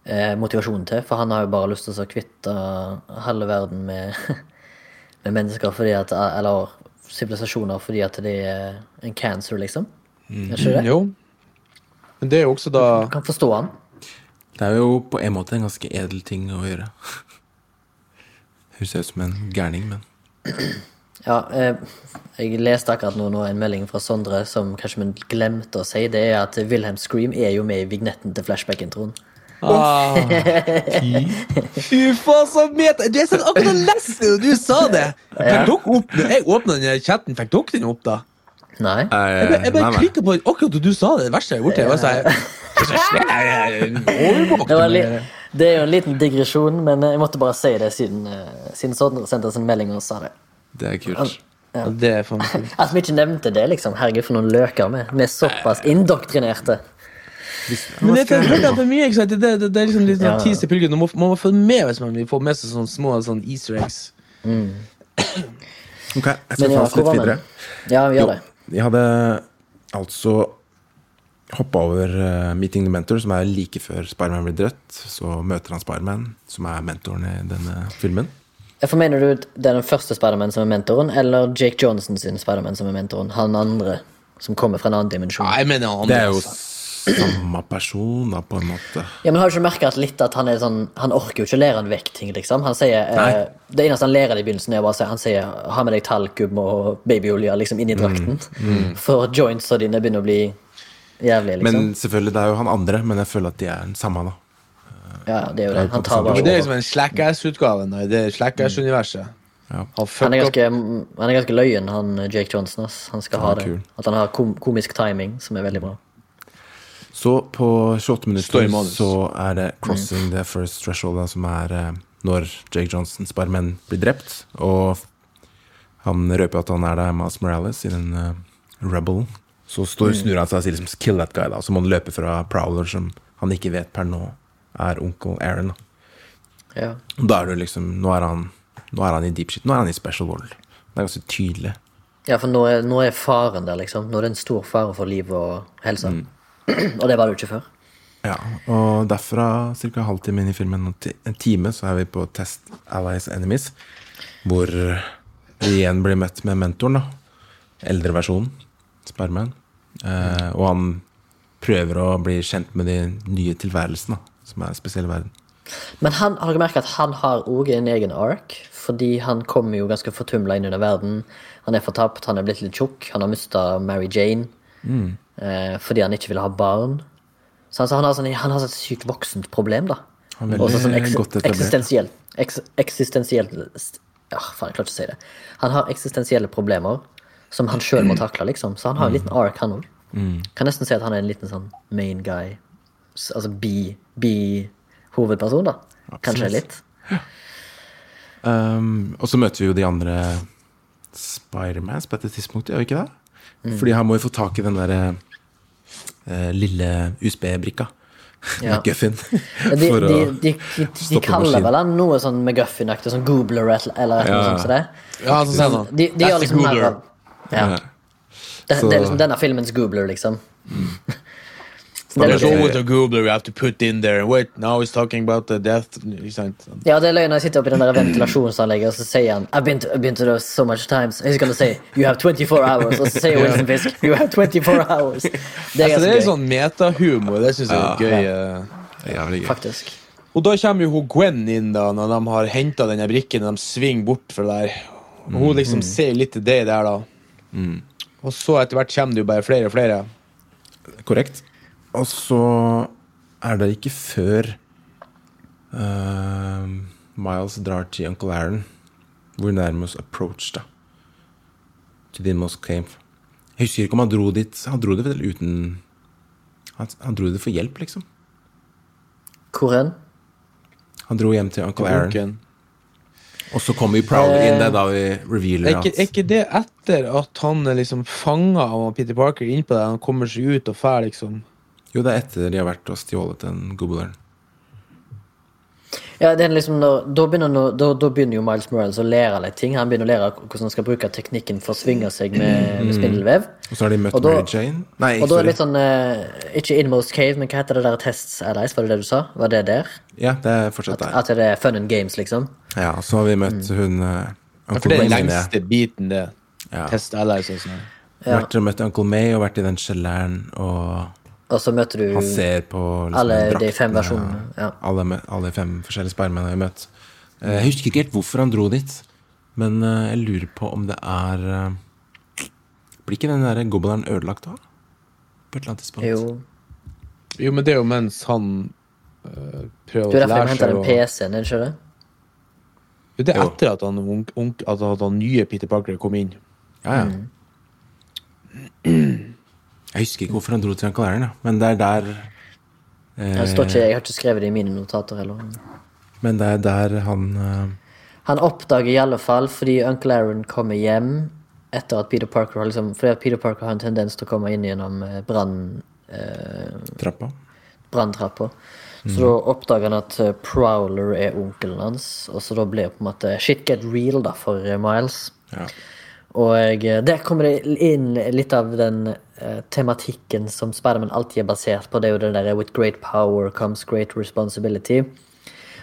eh, motivasjonen til. For han har jo bare lyst til å kvitte halve verden med, med mennesker fordi at Eller sivilisasjoner fordi at det er en cancer, liksom. Er ikke det? Jo. Men det er jo også da Du kan forstå han. Det er jo på en måte en ganske edel ting å gjøre. Høres ut som en gærning, men Ja, eh, jeg leste akkurat nå, nå en melding fra Sondre som kanskje vi glemte å si. Det er at Wilhelm Scream er jo med i vignetten til Flashback-introen. ah. Fy faen, så meta! Du er sånn akkurat leste det, og du sa det! Fikk dere opp det? jeg åpna den chatten, fikk dere den opp, da? Nei? Jeg, bare- jeg bare klikka på akkurat da du sa det. Det verste jeg har gjort. Jeg var sånn Det, li det er jo en liten digresjon, men jeg måtte bare si det siden, eh, siden Sondre sendte oss en melding og sa det. det er kult. Ja, det er kult. At vi ikke nevnte det, liksom. Herregud, for noen løker vi. Vi er såpass indoktrinerte. Men det det, det er mye, ikke sant? Det, det, det er liksom litt sånn tis til pulken. Man må, man følge med hvis man vil få med seg sånne små sånn easter eggs. Ok, jeg skal ta oss litt videre. Ja, vi Jo, gjør det. Jeg hadde altså hoppa over uh, Meeting the Mentor, som er like før Spiderman blir drept. Så møter han Spiderman, som er mentoren i denne filmen. For Mener du det er den første Spiderman som er mentoren, eller Jake Johnson sin Spiderman som er mentoren? Han andre som kommer fra en annen dimensjon? Ja, jeg mener han Det andre. er jo altså. samme person, da, på en måte. Ja, men Har du ikke merket at litt at han er sånn Han orker jo ikke å lære han vekk ting, liksom. Han sier, eh, Det eneste han lærer i begynnelsen, er bare si Han sier 'ha med deg talkum og babyolje liksom inn i drakten'. For jointsa dine begynner å bli jævlige, liksom. Men selvfølgelig, det er jo han andre, men jeg føler at de er den samme, da. ja, det er jo det. Han tar bare det er liksom en Slackass-utgaven av det Slackass-universet. Ja. Han Han er ganske, han er ganske løyen, han eh, Jake Johnson. Ass. Han skal Ja, ha det. kul. At han har kom komisk timing, som er veldig bra. Så på 28 minutter så er det 'Crossing the First Threshold', som er eh, når Jake Johnsons barmenn blir drept. Og han røper at han er der med Morales i den uh, Rebel. Så står, snur han seg og sier liksom 'kill that guy', da. Så må han løpe fra Prowler, som han ikke vet per nå er onkel Aaron. Ja. Da er du liksom Nå er han Nå er han i deep shit. Nå er han i special world. Det er ganske tydelig. Ja, for nå er, nå er faren der, liksom. Nå er det en stor fare for liv og helse. Mm. og det var det jo ikke før. Ja, og derfra ca. halvtime inn i filmen, og en time, så er vi på Test Allies Enemies. Hvor vi igjen blir møtt med mentoren, da. Eldre versjonen, Eh, og han prøver å bli kjent med de nye tilværelsene, som er spesielle verden. Men han, har merket at han har òg en egen ark? Fordi han kommer jo ganske fortumla inn i den verden. Han er fortapt, han er blitt litt tjukk, han har mista Mary Jane. Eh, fordi han ikke ville ha barn. Så altså, han, har sånn, han har sånn et sykt voksent problem, da. Han Også sånn eks eksistensielt eks Eksistensielt Ja, faen, jeg klarer ikke å si det. Han har eksistensielle problemer som han sjøl må takle, liksom. Så han har en liten ark, han òg. Kan nesten si at han er en liten sånn main guy. Altså bi-hovedperson, da. Kanskje litt. Um, og så møter vi jo de andre Spidermans på dette tidspunktet, gjør vi ikke det? Fordi han må jo få tak i den der uh, lille USB-brikka. Ja. McGuffin. De, de, de, de, de, kaller vel han noe sånn McGuffin-aktig, sånn Goobler eller eller Ja. annet sånt. Så det. Ja, så sier han De, de gjør liksom mer av ja. Det, det er liksom denne filmens Goobler, liksom. Er There's always a goobler you have to put in there. Wait, now he's talking about the death. Ja, det er løgn jeg sitter oppi den der ventilasjonsanlegget, og så sier han I've been to, I've been to those so much times. He's gonna say You have 24 hours. Og så sier Wilson Fisk You have 24 hours. Det er Altså, det er sånn metahumor. Det syns jeg er gøy. Ja. Det er gøy. faktisk. Og da kommer jo Gwen inn da når de har henta denne brikken og de svinger bort fra der. Og hun liksom ser litt til det der, da. Og så etter hvert kommer det jo bare flere og flere. Korrekt. Og så er det ikke før uh, Miles drar til onkel Aaron, hvor nærmest approach, da. Til din inmost cave. Jeg husker ikke om han dro dit Han dro det vel uten Han, han dro det for hjelp, liksom. Hvor hen? Han dro hjem til onkel Aaron. Og så kommer vi Prowler inn, det er da vi revealer Er ikke, er ikke det etter at han er liksom fanga av Peter Parker innpå det, Han kommer seg ut og fær, liksom. Jo, det er etter de har vært og stjålet den Googleren. Ja, det er liksom når, da, begynner, no, da, da begynner jo Miles Morales å lære litt ting. Han begynner å lære hvordan han skal bruke teknikken for å svinge seg med, med spindelvev. Og så har de møtt da- Mary Jane. Nei, Og da er det litt sånn uh, Ikke Inmost Cave, men hva heter det der Tests Allies? Var det det du sa? Var det der? Ja, det er fortsatt der. At det er fun and games, liksom? Ja, og så har vi møtt hun uh, Uncle det er den lengste biten, det. Ja. Test allies og sånn. Ja. Vært og møtt Uncle May og vært i den kjelleren, og Og så møter du han ser på liksom, alle de fem versjonene. Ja. Alle, alle fem forskjellige Spiderman har vi møtt. Eh, Jeg husker ikke helt hvorfor han dro dit, men eh, jeg lurer på om det er eh, Blir ikke den der gobleren ødelagt da? På et eller annet tidspunkt? Jo. Jo, men det er jo mens han prøver prøver lære er å derfor de henter seg den PC-en, er det ikke det? Jo, Det er etter at han, at han, nye Peter Parker kom inn. Ja, ja. Jeg husker ikke hvorfor han dro til Aaron, men det er der eh, jeg, står ikke, jeg har ikke skrevet det i mine notater heller. Men det er der han eh, Han oppdager i alle fall fordi Uncle Aaron kommer hjem etter at Peter Parker har liksom Fordi at Peter Parker har en tendens til å komme inn gjennom eh, brann... Eh, trappa. branntrappa. Så da oppdager han at eh, Prowler er onkelen hans, og så da blir det på en måte shit get real da for eh, Miles. Ja. Og der kommer det inn litt av den uh, tematikken som Spiderman alltid er basert på. Det er jo det der 'with great power comes great responsibility'.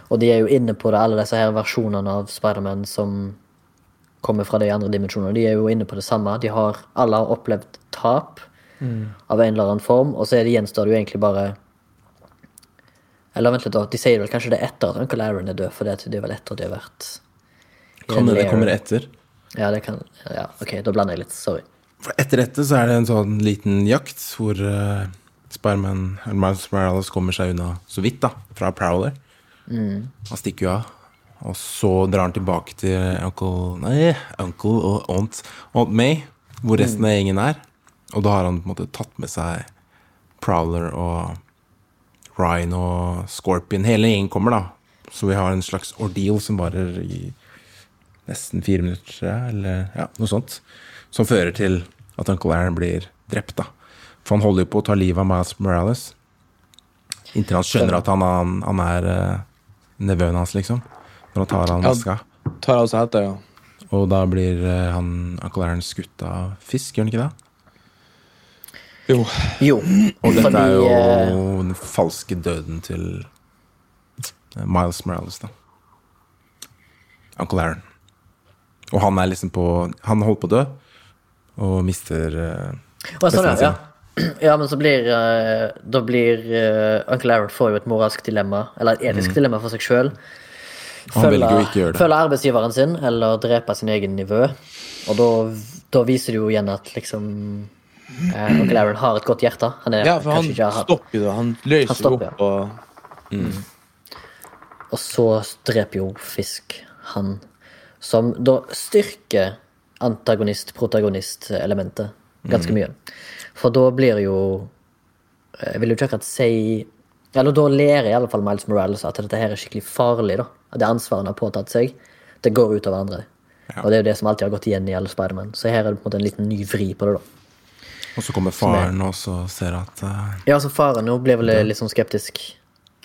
Og de er jo inne på det, alle disse her versjonene av Spiderman som kommer fra de andre dimensjonene. De er jo inne på det samme. De har, alle har opplevd tap av en eller annen form, og så er det, gjenstår det jo egentlig bare Eller vent litt, da. De sier vel kanskje det er etter at Uncle Aaron er død, for det er vel etter at de har vært Kan det, det kommer etter? Ja, det kan Ja, ok, da blander jeg litt. Sorry. For etter dette så er det en sånn liten jakt hvor uh, Spiderman Miles Morales kommer seg unna så vidt, da, fra Prowler. Han stikker jo av. Og så drar han tilbake til Uncle Nei, Uncle og Aunt, Aunt May, hvor resten av gjengen er. Og da har han på en måte tatt med seg Prowler og Ryan og Scorpion. Hele gjengen kommer, da. Så vi har en slags ordeal som varer i nesten fire minutter, eller ja, noe sånt. Som fører til at Aaron blir drept, da. For han holder jo på å ta livet av Miles Morales. Inntil han skjønner at han, han, han er uh, nevøen hans, liksom. Når han tar av maska. Tar av seg hetta, ja. Og da blir uh, han Aaron skutt av fisk, gjør han ikke det? Jo. Jo, Og dette fordi er jo eh, den falske døden til Miles Morales, da. Uncle Aaron. Og han er liksom på Han holder på å dø, og mister uh, Å, sånn, ja. sin. ja. Ja, men så blir uh, Da blir uh, Uncle Aaron får jo et moralsk dilemma, eller et etisk dilemma for seg sjøl. Mm. Det. Følge arbeidsgiveren sin, eller drepe sin egen nivå. Og da, da viser det jo igjen at liksom eh, Uncle Aaron har et godt hjerte. Han er Ja, for han ikke har stopper jo det. Han løser Han stopper, opp og Og så dreper jo Fisk han, som da styrker antagonist-protagonist-elementet ganske Mm. mye. For da blir jo Jeg vil jo ikke akkurat si Eller da lærer i alle fall Miles Morales at dette her er skikkelig farlig. da. At Det ansvaret han har påtatt seg, det går ut over andre. Og det er jo det som alltid har gått igjen i alle Spiderman. Så her er det på en måte en liten ny vri på det. da. Og så kommer faren og så ser at uh, Ja, altså Faren nå blir vel litt sånn skeptisk.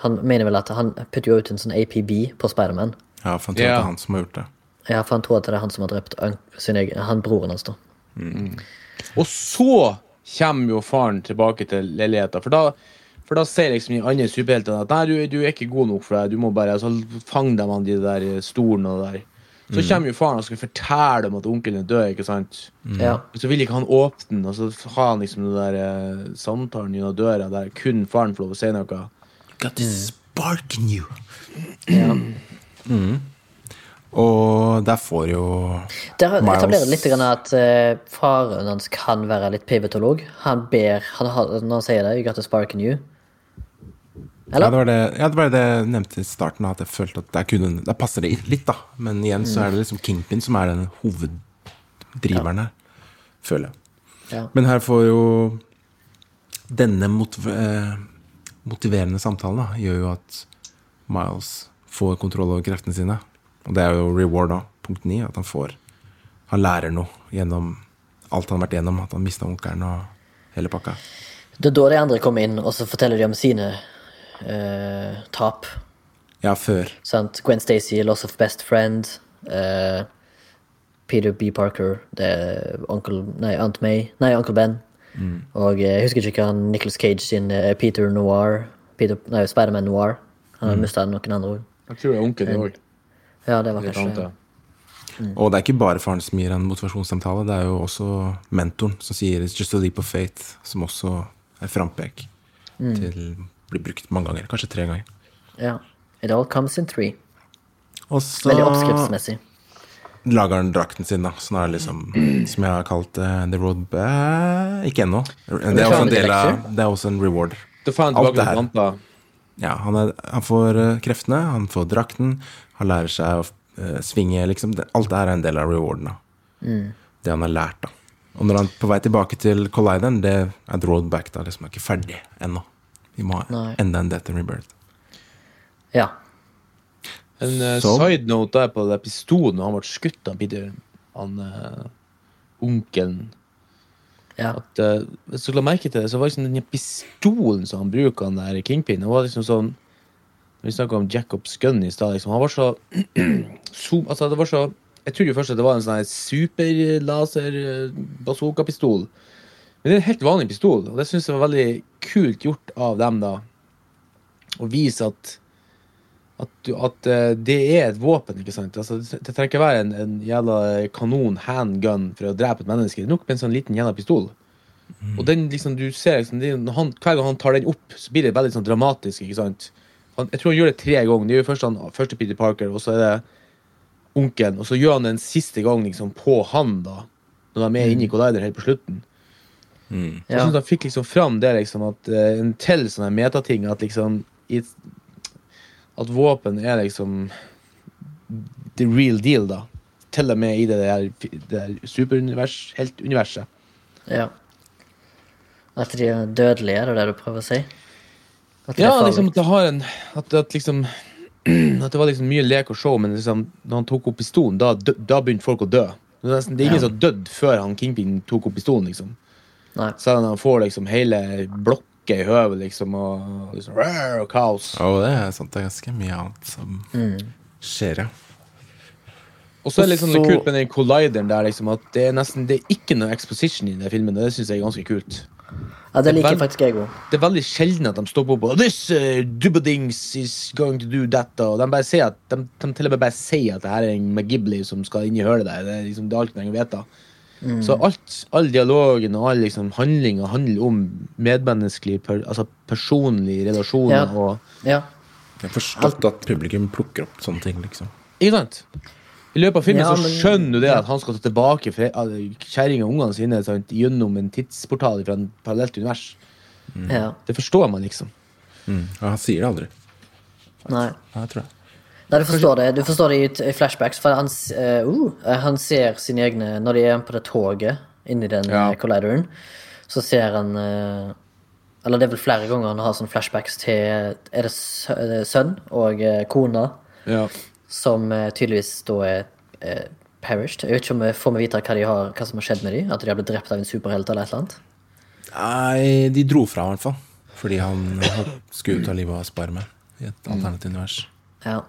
Han mener vel at han putter jo ut en sånn APB på Spiderman. Ja, for han tror Ja. det er han som har gjort det. Ja, for han tror at det er han som har drept sin egen, han broren hans. da. Og så kommer jo faren tilbake til leiligheten, For da, for da sier liksom de andre superheltene at nei, du, du er ikke god nok for det. Du må bare altså, fange dem av de der stolene og der. Så kommer jo faren og skal fortelle dem at onkelen er død. ikke sant? Ja. Så vil ikke han åpne den, og så har han liksom den der eh, samtalen gjennom døra der kun faren får lov å si noe. Got this spark in you. ja. Og der får jo Der etablerer litt at eh, faren hans kan være litt pivotolog. Han ber han Når han sier det, 'You got a spark in you'. ja, Eller? det, var det, ja, det var det jeg nevnte i starten, at jeg følte at der, kunne, der passer det litt, da. Men igjen så er det liksom Kingpin som er den hoveddriveren her, føler jeg. Ja. Men her får jo denne eh, motiverende samtalen da, gjør jo at Miles får kontroll over kreftene sine. Og det er jo reward, da. Punkt ni. At han får Han lærer noe gjennom alt han har vært gjennom. At han mista onkelen og hele pakka. Det er da de andre kommer inn, og så forteller de om sine eh, tap. Ja, før. Sant? Gwen Stacy, loss of best friend. eh, Peter B. Parker, det er onkel, nei, Aunt May, nei, onkel Ben. Og eh, jeg husker ikke hva Nicholas Cage sin eh, Peter Noir Peter, Nei, Spiderman Noir. Han har mista noen andre ord. Jeg tror det er onkelen òg. Ja, det var kanskje Og det er ikke bare faren som gir en motivasjonssamtale, det er jo også mentoren som sier 'It's just a leap of faith', som også er frampek til blir brukt mange ganger. Kanskje tre ganger. Ja. It all comes in three. Og så Veldig oppskriftsmessig. lager han drakten sin, da. Sånn er det liksom, som jeg har kalt uh, The Road Back Ikke ennå. Det er også en del av Det er også en reward. Du får han Alt tilbake det her. noen planter. Ja, han, er, han får eh, kreftene, han får drakten, han lærer seg å uh, svinge, liksom. Alt det her er en del av rewarden, da. Det han har lært, da. Og når han er på vei tilbake til Collideren, det er drawback Road Back, da. Liksom er ikke ferdig ennå. Vi må ha Nei. enda en Death and Rebirth. Ja. En uh, side note der på den pistolen når han ble skutt av Peter, han uh, onkelen ja. at uh, Hvis du la merke til det, så var liksom den pistolen som han bruker, han der Kingpin, han var liksom sånn Vi snakka om Jacobs gun i stad. Liksom. Han var så, zoom, Altså, det var så Jeg trodde jo først at det var en sånn superlaser-bazooka-pistol. Men det er en helt vanlig pistol, og det syns jeg var veldig kult gjort av dem, da. Å vise at at, du, at eh, det er et våpen, ikke sant? Altså, det trenger ikke være en, en jævla kanon handgun for å drepe et menneske. Det er nok med en sånn liten jævla pistol. Og den liksom, du ser liksom, det, han, Hver gang han tar den opp, så blir det veldig sånn dramatisk. ikke sant? Han, jeg tror han gjør det tre ganger. Det er jo først han, første Peter Parker, og så er det onkelen. Og så gjør han det en siste gang liksom, på han, da. Når de er inne i Collider helt på slutten. Så Jeg Ja. synes han fikk liksom fram det liksom at uh, en til sånn metating at liksom i, et- At våpen er liksom the real deal, da. Til og med i det der, det der superunivers, heltuniverset. ja. At de er dødelige, er det det du prøver å si? At Ja, liksom at det har en At, at liksom At det var liksom mye lek og show, men liksom, når han tok opp pistolen, da, da begynte folk å dø. Det er, nesten, det er ingen Ja. som dødd før han Kingpin tok opp pistolen, liksom. Nei. Om han får liksom hele blokker i høvet, liksom, og liksom, rar, og kaos. Og det er sant, det er ganske mye annet som skjer, ja. Og så er det litt sånn så- kult med den collideren der, liksom, at det er nesten Det er ikke noe exposition i den filmen. Det syns jeg er ganske kult. Ja, det liker Vel- faktisk jeg òg. Det er veldig sjelden at de stopper opp og This uh, is going to do that. Og de bare sier at de, de til og med bare sier at det her er en McGibley som skal inn i hølet der. Det er liksom det er alt de vet å vite. Så alt, all dialogen og all liksom handlinga handler om medmenneskelig, per, altså personlige relasjoner Ja. og Jeg har forstått at publikum plukker opp sånne ting, liksom. Ikke sant? I løpet av filmen Ja, så skjønner du det at han skal ta tilbake fre- kjerringa og ungene sine sant, gjennom en tidsportal fra et parallelt univers. ja. Det forstår man, liksom. Mm. Og han sier det aldri. Nei. Ja, jeg tror det. Nei, du forstår det Du forstår det i, flashbacks, for han, eh, uh, han ser sine egne Når de er på det toget inni den Ja. eh, collideren, så ser han uh, Eller det er vel flere ganger han har sånne flashbacks til Er det sønn og uh, kona, Ja. som tydeligvis da er perished. Jeg vet ikke om vi får vi vite hva, har, hva som har skjedd med dem? At de har blitt drept av en superhelt eller et eller annet? Nei, de dro fra, i hvert fall. Fordi han skulle ut av livet av Spiderman i et alternativt univers. Ja.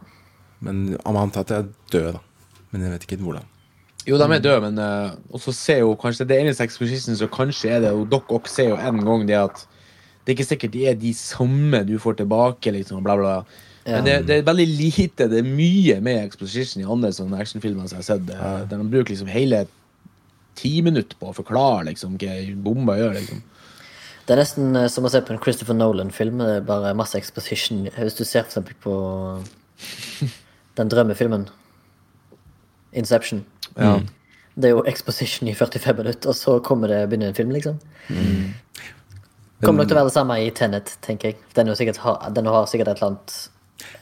Men han antar at jeg er død, da. Men jeg vet ikke hvordan. Jo, de er døde, men uh, også ser jo kanskje det eneste exposition så kanskje er det Og Doc Ock ser jo en gang det at det er ikke sikkert det er de samme du får tilbake, liksom, bla, bla. Men det, det er veldig lite. Det er mye mer exposition i andre sånne actionfilmer som jeg har sett. Ja. Der de bruker liksom hele ti minutter på å forklare liksom, hva bomba gjør. liksom. Det er nesten eh, som å se på en Christopher Nolan-film. Det er bare masse exposition. Hvis du ser for eksempel på den drømmefilmen Inception. Ja. Det er jo exposition i 45 minutter, og så kommer det begynner en film, liksom. Kommer nok til å være det samme i Tenet, tenker jeg. Den, er jo sikkert, den har sikkert et eller annet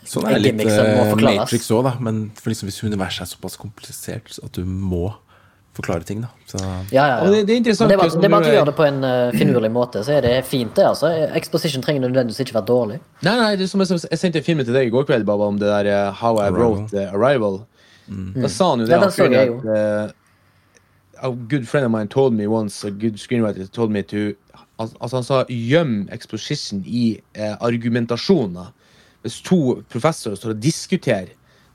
Sånn er litt eh. Matrix òg, da. Men for liksom, hvis universet er såpass komplisert at du må forklare ting, da. Så Ja, ja, ja. Og det- det er interessant, Men det er bare, det bare at du gjør det på en uh, finurlig måte, så er det fint, det. altså. Exposition trenger nødvendigvis ikke være dårlig. Nei, nei, det er som jeg, jeg sendte en film til deg i går kveld Baba, om det der uh, How I Arrival. Wrote the Arrival. Da sa han jo det. Ja, den han så jeg jo. at, eh, A good friend of mine told me once, a good screenwriter told me to al- Altså Han sa gjem exposition i eh, argumentasjoner. Hvis to professorer står og diskuterer,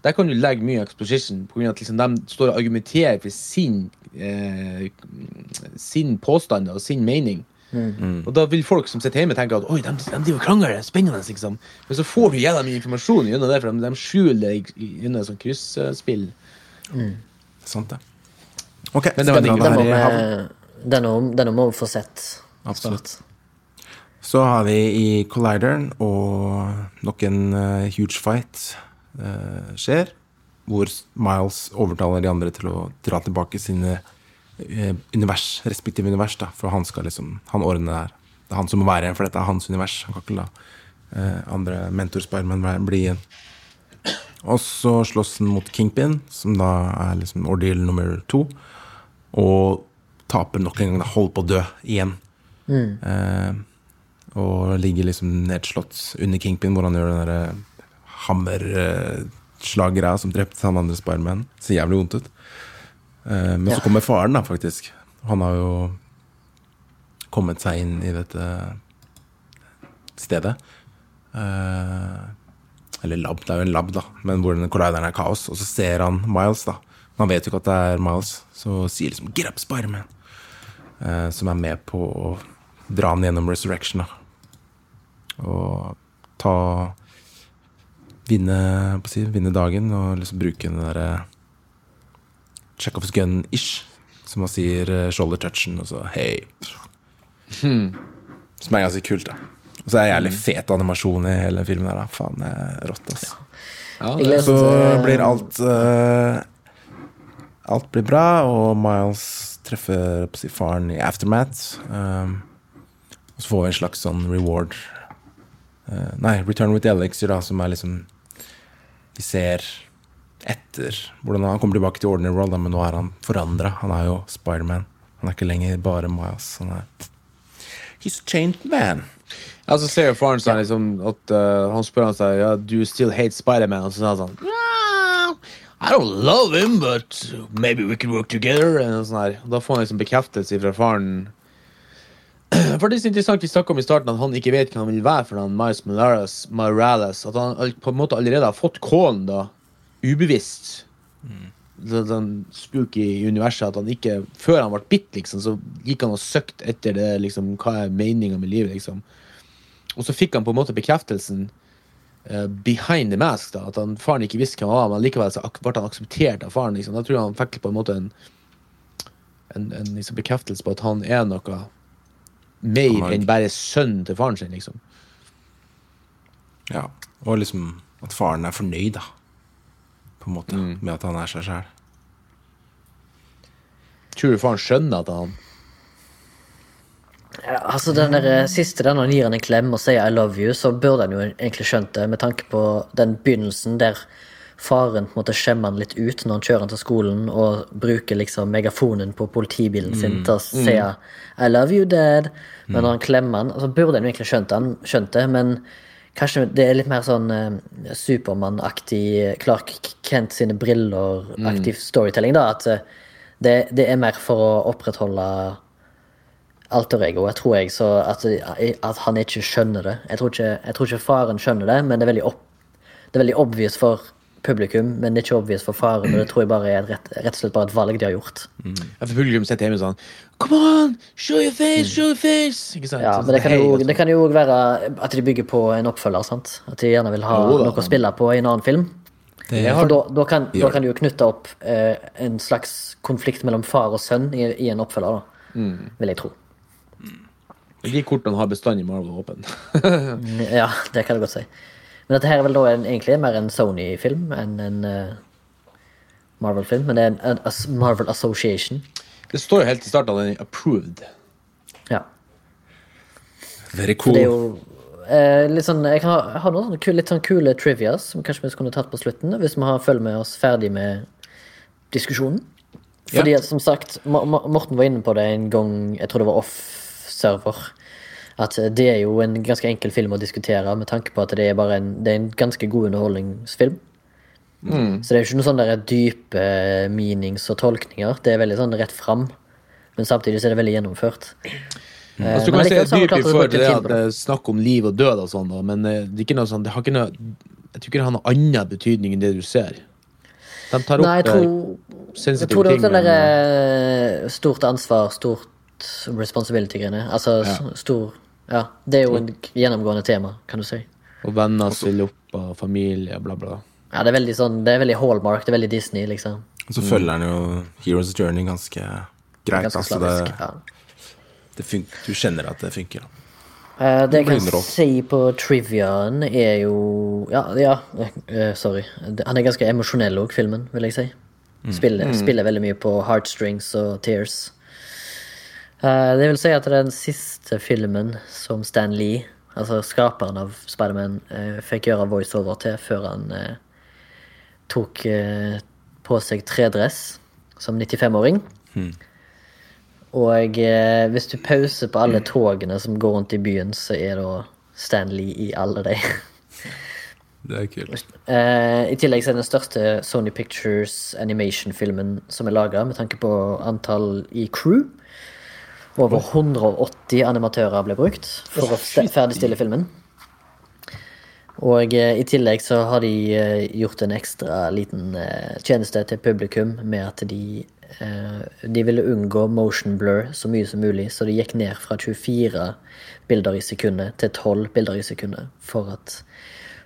der kan du legge mye exposition på grunn av at liksom, de står og argumenterer for sin eh, sin påstand og sin mening. Og da vil folk som sitter hjemme, tenke at Oi, de, de driver krangler, det er spennende. liksom Men så får du gjennom mye informasjon gjennom det, for de, de skjuler det gjennom et sånt krysspill. sant, det. Ok, Men det var spennende digg. Den må her i havn. vi, den må, den må vi få sett. Absolutt. Så har vi i Collideren, og nok en uh, huge fight skjer. Hvor Miles overtaler de andre til å dra tilbake sine eh, univers, respektive univers. da, For han skal liksom, han ordner det her. Det er han som må være igjen, for dette er hans univers. Han kan ikke la eh, andre mentor-Spiderman bli igjen. Og så slåss han mot Kingpin, som da er liksom ordeal nummer to. Og taper nok en gang. da, Holder på å dø igjen. Eh, og ligger liksom nedslått under Kingpin, hvor han gjør den derre hammerslaggreia som drepte han andre Spiderman. Ser jævlig vondt ut. Eh, men så kommer faren, da, faktisk. Han har jo kommet seg inn i dette stedet. Eh, eller lab, det er jo en lab, da, men hvor den kollideren er kaos. Og så ser han Miles, da. Men Han vet jo ikke at det er Miles, så sier liksom 'Get up, Spiderman'. Eh, som er med på å dra han gjennom Resurrection. da Og ta Vinne, på å si, vinne dagen og liksom bruke den derre Chekhovs gun-ish. Som man sier eh, shoulder touchen, og så hei. Som er ganske kult, da. Og så er det jævlig fet animasjon i hele filmen her, da. Faen, det er rått, ass. Ja, Ja, det, Så blir alt uh, Alt blir bra, og Miles treffer på si, faren i Aftermath. Um, og så får vi en slags sånn reward uh, Nei, Return with the Elixir, da, som er liksom Vi ser etter hvordan han kommer tilbake til Ordinary World, men nå er han forandra. Han er jo Spiderman. Han er ikke lenger bare Miles. Han er He's a changed man. ja, så ser jo faren seg liksom at uh, Han spør han seg ja, Do you still hate Spiderman? Og så sa han sånn I don't love him, but maybe we can work together. Og sånn her. Da får han liksom bekreftelse fra faren. For det er interessant Vi snakket om i starten at han ikke vet hva han vil være for han Miles Morales. Morales at han på en måte allerede har fått kålen, da, ubevisst. den spuk spooky universet at han ikke Før han ble bitt, liksom, så gikk han og søkte etter det, liksom, hva er meninga med livet, liksom. Og så fikk han på en måte bekreftelsen uh, behind the mask, da, at han, faren ikke visste hvem han var, men likevel så ble han akseptert av faren. Liksom. Da tror jeg han fikk på en måte en, en, en liksom bekreftelse på at han er noe mer enn bare sønnen til faren sin, liksom. Ja. Og liksom at faren er fornøyd, da. På en måte. Med at han er seg sjæl. Tror du faren skjønner at han Ja, altså den der eh, siste der når han gir han en klem og sier 'I love you', så burde han jo egentlig skjønt det, med tanke på den begynnelsen der faren på en måte skjemmer han litt ut når han kjører han til skolen og bruker liksom megafonen på politibilen sin til å si 'I love you, dad'. Men når han klemmer han, så burde han jo egentlig skjønt, han, skjønt det, men kanskje det er litt mer sånn eh, Supermann-aktig Clark Kent sine briller-aktiv storytelling, da. At eh, det, det er mer for å opprettholde alteregoet, tror jeg, så at, at han ikke skjønner det. Jeg tror ikke, jeg tror ikke faren skjønner det, men det er veldig, opp, det er veldig obvious for publikum, men det er ikke obvious for faren, og det tror jeg bare er et rett, rett og slett bare et valg de har gjort. Ja, For publikum sitter hjemme sånn Come on! Show your face! Show your face! Ikke sant? Ja, men det kan, jo, altså. det kan jo være at de bygger på en oppfølger, sant? At de gjerne vil ha Jo noe å spille på i en annen film. Det For da, da, kan, da kan du jo knytte opp eh, en slags konflikt mellom far og sønn i, i en oppfølger, da. Vil jeg tro. De kortene har bestandig Marvel åpen. Ja, det kan jeg godt si. Men dette her er vel da en, egentlig mer en Sony-film enn en uh, Marvel-film. Men det er en, en as- Marvel Association. Det står jo helt i starten at den er approved. Ja. Very For det er cool. jo uh, litt sånn Jeg har, jeg har noen kule, litt sånn kule trivias som kanskje vi skulle tatt på slutten, hvis vi har følger med oss ferdig med diskusjonen. Fordi at, som sagt, Morten var inne på det en gang, jeg tror det var off-server, at eh, det er jo en ganske enkel film å diskutere med tanke på at det er bare en, det er en ganske god underholdningsfilm. Så det er jo ikke noen sånne der dype meanings og tolkninger. Det er veldig sånn rett fram. Men samtidig så er det veldig gjennomført. Mm. Altså, du kan si at så har vi dyp i forhold til det at det er snakk om liv og død og sånn, da, men eh, det er ikke noe sånn, det har ikke noe Jeg tror ikke det har noe annen betydning enn det du ser. De tar opp Nei, jeg eh, tror, jeg tror det er ting. også den men, eh, der eh, stort ansvar, stort responsibility-greiene. Altså Ja. stor Ja, det er jo en gjennomgående tema, kan du si. Og venner stiller opp, og familie, bla, bla. Ja, det er veldig sånn Det er veldig hallmark, det er veldig Disney, liksom. Og så følger han jo Heroes Journey ganske greit. Ganske Altså det. Ja. det funker, du kjenner at det funker. da. Uh, det jeg kan si på triviaen, er jo Ja, ja uh, sorry. Han er ganske emosjonell òg, filmen, vil jeg si. Spiller, spiller veldig mye på heartstrings og tears. Eh, det vil si at den siste filmen som Stan Lee, altså skaperen av Spiderman, uh, fikk gjøre voiceover til før han eh, tok eh, på seg tredress som 95-åring. Og eh, hvis du pauser på alle togene som går rundt i byen, så er da Stan Lee i alle de. Det er kult. Eh, I tillegg så er det den største Sony Pictures animation-filmen som er laga, med tanke på antall i crew. Over 180 animatører ble brukt for å ferdigstille filmen. Og eh, i tillegg så har de eh, gjort en ekstra liten eh, tjeneste til publikum med at de De ville unngå motion blur så mye som mulig, så de gikk ned fra 24 bilder i sekundet til 12 bilder i sekundet for at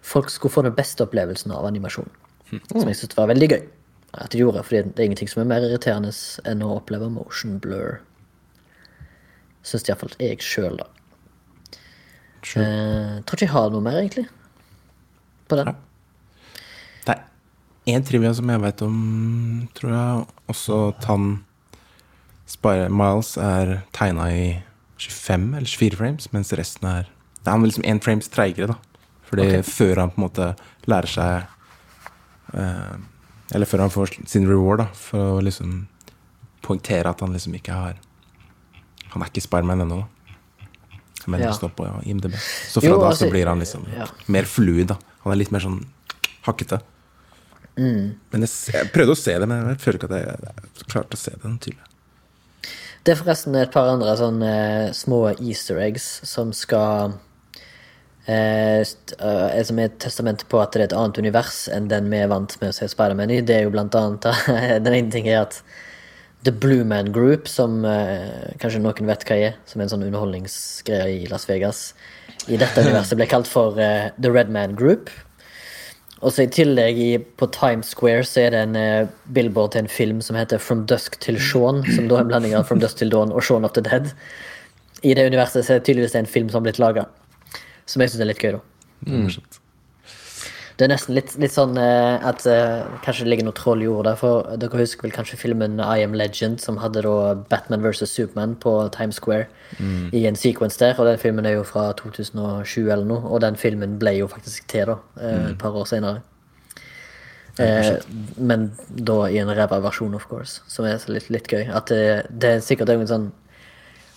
folk skulle få den beste opplevelsen av animasjon. Som jeg syntes var veldig gøy at de gjorde, for det er ingenting som er mer irriterende enn å oppleve motion blur. Syns iallfall jeg sjøl, da. Sure. Eh, tror ikke jeg har noe mer, egentlig. På den. Det er én trivia som jeg vet om, tror jeg. Også han Spire Miles er tegna i 25 eller 24 frames, mens resten er Det er liksom én frames treigere, da. Fordi okay. før han på en måte lærer seg eh, Eller før han får sin reward, da, for å liksom poengtere at han liksom ikke har Han er ikke Spiderman ennå. Men Ja. det står på IMDb. Så fra Jo, da altså, så blir han liksom ja. mer fluid, da. Han er litt mer sånn hakkete. Mm. Men jeg, jeg prøvde å se det, men jeg føler ikke at jeg, jeg klarte å se det tydelig. Det er forresten et par andre sånne eh, små easter eggs som skal eh, eh, Som er et testament på at det er et annet univers enn den vi er vant med å se Spiderman i. Det er jo blant annet Den ene ting er at The Blue Man Group, som eh, kanskje noen vet hva er, som er en sånn underholdningsgreie i Las Vegas, i dette universet ble kalt for eh, The Red Man Group. Og så I tillegg i, på Times Square så er det en eh, billboard til en film som heter From Dusk til Shaun, som da er en blanding av From Dusk til Dawn og Shaun of the Dead. I det universet så er det tydeligvis en film som har blitt laga, som jeg syns er litt gøy. da. Morsomt. Det er nesten litt, litt sånn eh, at eh, kanskje det ligger noe troll i ordet. For dere husker vel kanskje filmen I Am Legend, som hadde da Batman vs. Superman på Times Square i en sequence der. Og den filmen er jo fra 2007 eller noe, og den filmen ble jo faktisk til da, eh, et par år senere. Eh, men da i en ræva versjon, of course, som er litt, litt gøy. At det, det er sikkert en sånn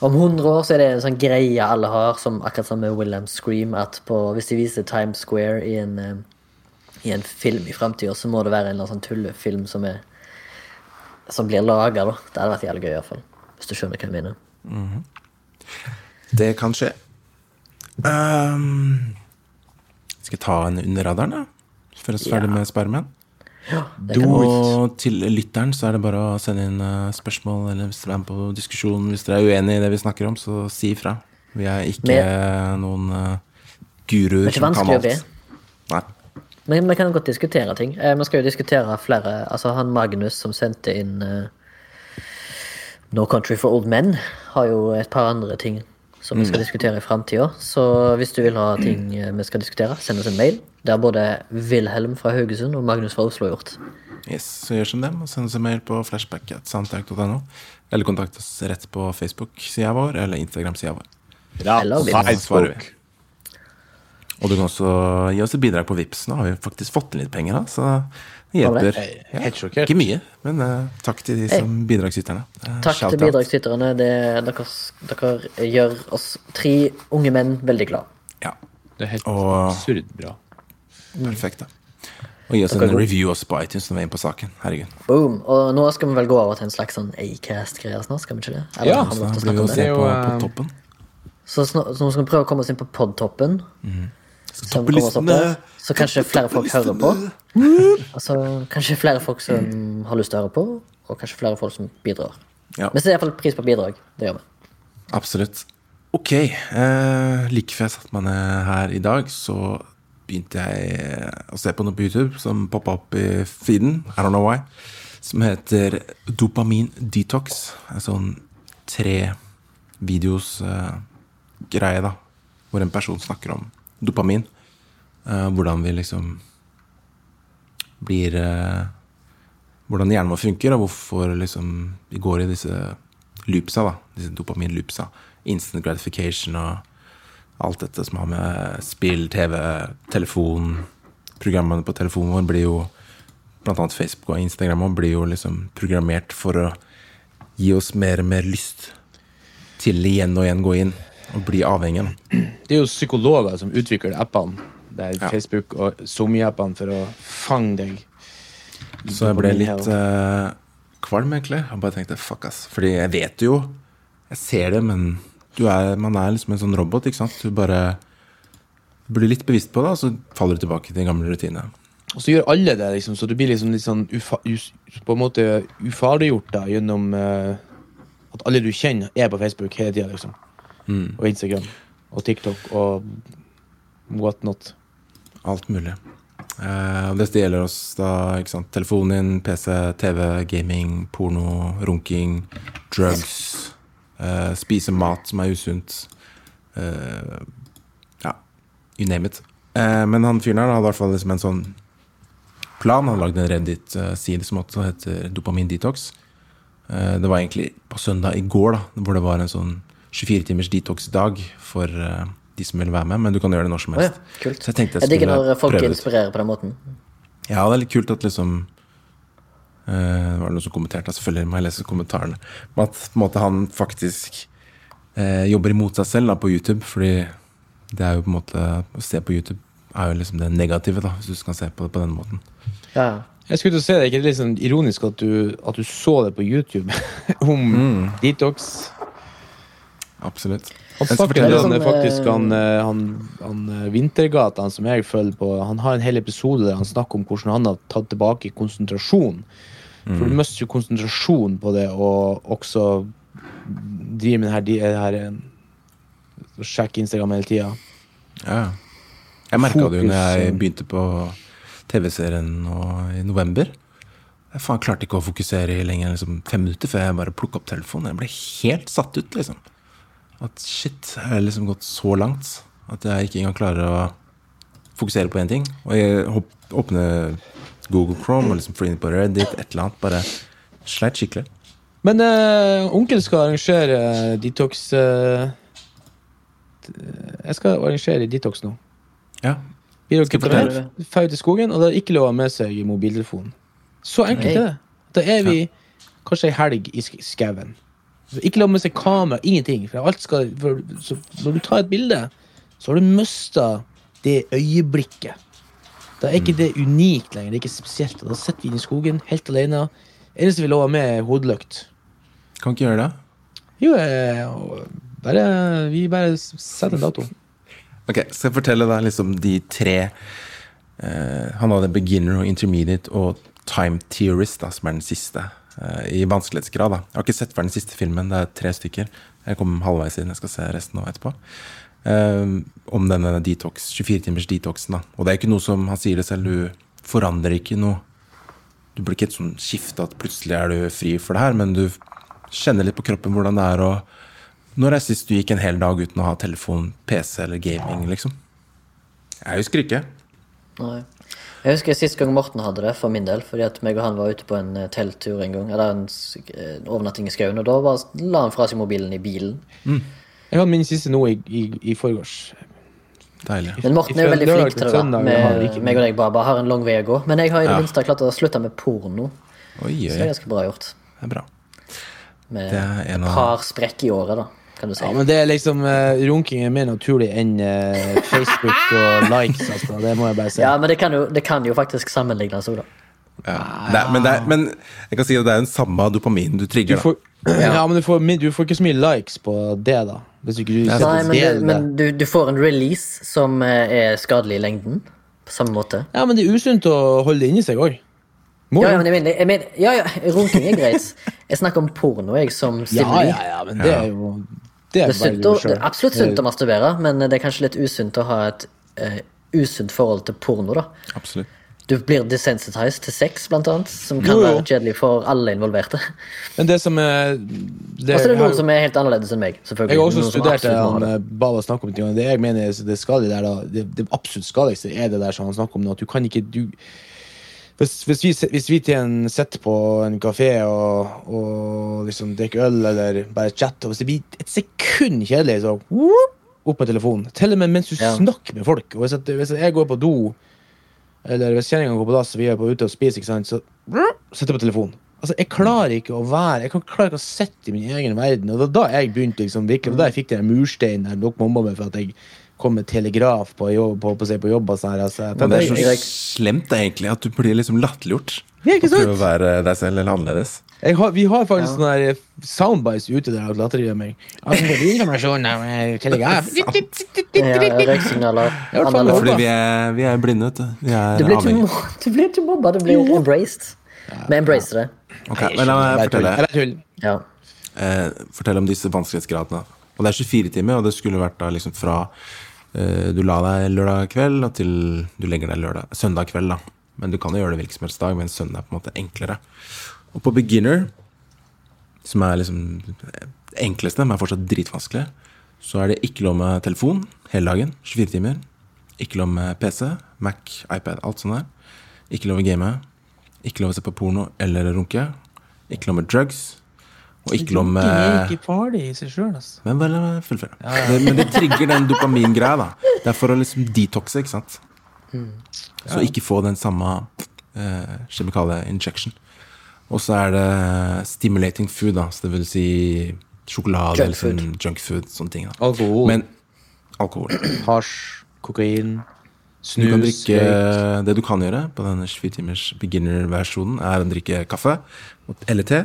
om 100 år så er det en sånn greie alle har, som akkurat som med William Scream, at på, hvis de viser Times Square i en, eh, i en film i framtida, så må det være en eller annen sånn tullefilm som er som blir laga. Det hadde vært jævlig gøy, iallfall. Hvis du skjønner hva jeg mener. Det kan skje. Um, skal jeg ta en under radaren, da? Før vi er ferdig Ja. med Spermen? Ja. Og til lytteren så er det bare å sende inn eh, spørsmål, eller hvis er med på diskusjonen. Hvis dere er uenig i det vi snakker om, så si ifra. Vi er ikke Men- noen uh, guruer Det er ikke vanskelig å be. Men vi kan godt diskutere ting. Eh, Vi skal jo diskutere flere Altså, han Magnus som sendte inn eh, No Country for Old Men, har jo et par andre ting som vi skal diskutere i framtida. Så hvis du vil ha ting eh, vi skal diskutere, send oss en mail. Det har både Wilhelm fra Haugesund og Magnus fra Oslo gjort. Yes, så gjør som dem, og send oss en mail på flashback.soundtrack.no. Eller kontakt oss rett på Facebook-sida vår eller Instagram-sida vår. Ja, Eller Facebook. Og du kan også gi oss et bidrag på Vipps. Nå har vi faktisk fått inn litt penger, da, så det hjelper. Er sjokkert. Ikke mye, men uh, takk til de som bidragsyterne. Uh, Takk til bidragsyterne. Det, dere, dere gjør oss tre unge menn veldig glad. Ja, Det er helt Og- absurd bra. perfekt, da. Og gi oss Dere er en review også på iTunes når vi er inne på saken. Herregud. Boom. Og nå skal vi vel gå over til en slags sånn Acast-greie snart, skal vi ikke det? Eller Ja, Så da blir vi å se på, på eh, toppen. Så, nå skal vi prøve å komme oss inn på podtoppen. Som kommer opp der. Så kanskje flere folk hører på. Altså, kanskje flere folk som har lyst til å høre på, og kanskje flere folk som bidrar. Ja, Vi setter iallfall pris på bidrag. Det gjør vi. absolutt. Ok. Eh, like før jeg satte meg ned her i dag, så begynte jeg å se på noe på YouTube som poppa opp i feeden. I don't know why. Som heter Dopamin Detox. En sånn tre videos eh, greie, da. Hvor en person snakker om dopamin. Eh, hvordan vi liksom blir eh, Hvordan hjernen vår funker, og hvorfor liksom vi går i disse loopsa, da. Disse dopamin-loopsa. Instant gratification og alt dette som har med spill, TV, telefon Programmene på telefonen vår blir jo Blant annet Facebook og Instagram og blir jo liksom programmert for å gi oss mer og mer lyst til igjen og igjen gå inn og bli avhengig. Det er jo psykologer som utvikler appene. Det er Ja. Facebook og SoMe-appene for å fange deg. Så jeg ble litt eh, kvalm, egentlig. Jeg bare tenkte fuck, ass. Fordi jeg vet jo. Jeg ser det, men du er, man er liksom en sånn robot, ikke sant. Du bare blir litt bevisst på det, og så faller du tilbake til gamle rutiner. Og så gjør alle det, liksom, så du blir liksom litt sånn ufa, på en måte ufarliggjort da, gjennom uh, at alle du kjenner, er på Facebook hele tida, liksom. Og Instagram. Og TikTok og whatnot. Alt mulig. Eh, det gjelder oss da, ikke sant. Telefonen din, PC, TV, gaming, porno, runking, drugs. eh, spise mat som er usunt. eh, ja, you name it. Eh, men han fyren her hadde i hvert fall liksom en sånn plan. Han lagde en Reddit-side som også heter Dopamin Detox. Eh, det var egentlig på søndag i går, da, hvor det var en sånn 24 timers detox-dag for eh, de som vil være med, men du kan gjøre det når som Å ja, helst. kult. Så jeg tenkte jeg Jeg digger når folk prøve det inspirerer på den måten. Ja, det er litt kult at liksom Var Det noen som kommenterte, selvfølgelig må jeg lese kommentarene, men at på en måte han faktisk uh, jobber imot seg selv da, på YouTube, fordi det er jo på en måte Å se på YouTube er jo liksom det negative, da, hvis du skal se på det på den måten. Ja, Jeg skulle til å si det, er ikke det litt sånn ironisk at du, at du så det på YouTube om detox? Absolutt. Han Jeg skal snakker sånn, faktisk, eh, han, eh, han, han eh, Vintergata, han som jeg følger på, han har en hel episode der han snakker om hvordan han har tatt tilbake konsentrasjon. For du mister jo konsentrasjon på det, og også drive med det her, de- det her eh, Sjekke Instagram hele tida. Ja. Jeg merka det jo når jeg begynte på TV-serien i november. Jeg faen klarte ikke å fokusere i lenger enn liksom fem minutter før jeg bare plukka opp telefonen. Jeg ble helt satt ut, liksom. At shit, jeg har liksom gått så langt at jeg ikke engang klarer å fokusere på én ting. Og jeg åpner Google Chrome og liksom flyr inn på Reddit, et eller annet. Bare sleit skikkelig. Men uh, onkel skal arrangere eh, detox uh, Jeg skal arrangere detox nå. Ja. Blir Skal jeg dere fortelle? med? Drar ut i skogen, og det er ikke lov å ha med seg mobiltelefonen. Så enkelt er det. Da er vi kanskje ei helg i sk- Ikke lov med seg kamera, ingenting. For alt skal, for, så når du tar et bilde, så har du mista det øyeblikket. Da er ikke det unikt lenger. Det er ikke spesielt. Da sitter vi inne i skogen helt alene. Eneste vi lover med, er hodelykt. Kan ikke gjøre det. Jo, eh, bare, vi bare setter en dato. Ok, Skal jeg fortelle deg liksom de tre uh, Han hadde beginner og intermediate og time theorist, da, som er den siste. Eh, I vanskelighetsgrad. da Jeg har ikke sett ferdig den siste filmen, det er tre stykker. Jeg kom halvveis inn, jeg skal se resten nå etterpå. Eh, om denne detox, 24 timers detoxen. da Og det er ikke noe som han sier det selv, du forandrer ikke noe. Du blir ikke et sånn skifte at plutselig er du fri for det her, men du kjenner litt på kroppen hvordan det er å Når er sist du gikk en hel dag uten å ha telefon, PC eller gaming, liksom? Jeg husker ikke. Nei. Jeg husker sist gang Morten hadde det, for min del. Fordi at meg og han var ute på en eh, telttur en gang. Eller en, en overnatting i skauen. Og da bare la han fra seg mobilen i bilen. Jeg hadde min siste nå i, i, i forgårs. Deilig. Men Morten er jo veldig flink til det. da med, meg og deg bare har en lang vei å gå. Men jeg har i det Ja. minste klart å slutte med porno. Oi, oi, Så det er ganske bra gjort. Det er bra. Med Det er en et av- par sprekk i året, da. Kan du si. Ja, men det er liksom uh, Runking er mer naturlig enn uh, Facebook og likes, altså. Det må jeg bare si. Ja, men det kan jo, det kan jo faktisk sammenlignes òg, da. Ja. Det er, men, det er, men jeg kan si at det er den samme dopaminen du Du trigger. da får, ja, men du får, du får ikke så mye likes på det, da. Hvis ikke du Nei, setter Nei, men, del du, men du, du får en release som eh, er skadelig i lengden. På samme måte. Ja, men det er usunt å holde det inni seg òg. Ja, ja, men jeg mener, jeg mener, ja, ja, runking er greit. Jeg snakker om porno, jeg, som Ja, ja, ja, men det er jo Det er Det er, å, det er absolutt sunt å masturbere, men det er kanskje litt usunt å ha et uh, usunt forhold til porno. da Absolutt. Du blir desensitized til sex, blant annet, som kan Jo, jo. være kjedelig for alle involverte. Men det som er det, Og så er det har noen som er helt annerledes enn meg. selvfølgelig Jeg har også Noen studert det han det. eh, Baba snakker om. Det jeg mener er det skadelige der da Det, det absolutt skadeligste er det der som han snakker om nå. At du kan ikke du, hvis, hvis, vi, hvis vi sitter på en kafé og, og liksom drikker øl eller bare chatter, og hvis det blir et sekund kjedelig, så whoop, opp med telefonen. Til og med mens du Ja. snakker med folk. Og hvis, at, hvis jeg går på do, eller hvis kjerringa går på dass vi er på ute og spiser, ikke sant, så whoop, sitter jeg på telefonen. Altså, Jeg klarer ikke å være Jeg kan klarer ikke å sitte i min egen verden. Og det var da jeg begynte liksom virkelig, da jeg fikk den mursteinen der nok mamma med for at jeg kom med telegraf på jobb, på, på, på jobb og sånn. Altså, Men det er så jeg, slemt egentlig at du blir liksom latterliggjort. Ja, ikke prøve å være deg selv eller annerledes. Jeg har, vi har faktisk Ja. sånne der soundbites ute der av latterliggjør meg. Informasjon om eh, telegraf. Ja, røyksignaler. I hvert fall analog. håper Fordi vi er, vi er blinde, vet du. Vi er avhengige. du blir ikke mobba, du blir embraced. Vi embracer det. Ok, men la meg fortelle. Ja. eh, fortell om disse vanskelighetsgradene. Og det er 24 timer, og det skulle vært da liksom fra eh, du la deg lørdag kveld og til du legger deg lørdag, søndag kveld. da. Men du kan jo gjøre det hvilken som helst dag, men søndag er på en måte enklere. Og på beginner, som er liksom det enkleste, men er fortsatt dritvanskelig, så er det ikke lov med telefon hele dagen, 24 timer. Ikke lov med PC, Mac, iPad, alt sånt der. Ikke lov å game. Ikke lov å se på porno eller runke. Ikke lov med drugs. Og ikke noe er med ikke farlig i seg sjøl, altså. Men bare la Ja, ja. Det, men det trigger den dopamingreia, da. Det er for å liksom detoxe, ikke sant. Så ikke få den samme eh, kjemikalie-injection. Og så er det stimulating food, da. Så det vil si sjokolade Junk eller sånn food. junk food. Sånne ting. Da. Alkohol, Men alkohol. hasj, kokain, Du snus kan drikke, det du kan gjøre på denne 24 timers beginner-versjonen, er å drikke kaffe eller te.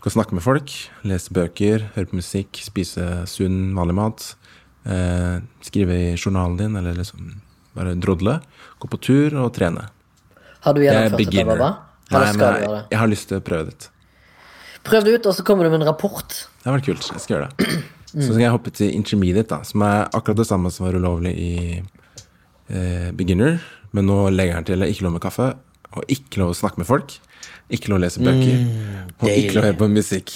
Du kan snakke med folk, lese bøker, høre på musikk, spise sunn, vanlig mat. Eh, skrive i journalen din, eller liksom bare drodle. Gå på tur og trene. Har du gjennomført dette, beginner. Baba? Nei, men jeg, jeg har lyst til å prøve det. Prøv det ut, og så kommer du med en rapport. Det har vært kult. Jeg skal gjøre det. Så skal jeg hoppe til intermediate, da, som er akkurat det samme som var ulovlig i eh, beginner. Men nå legger han til ikke lov med kaffe, og ikke lov å snakke med folk. Ikke lov å lese bøker, og ikke lov å høre på musikk.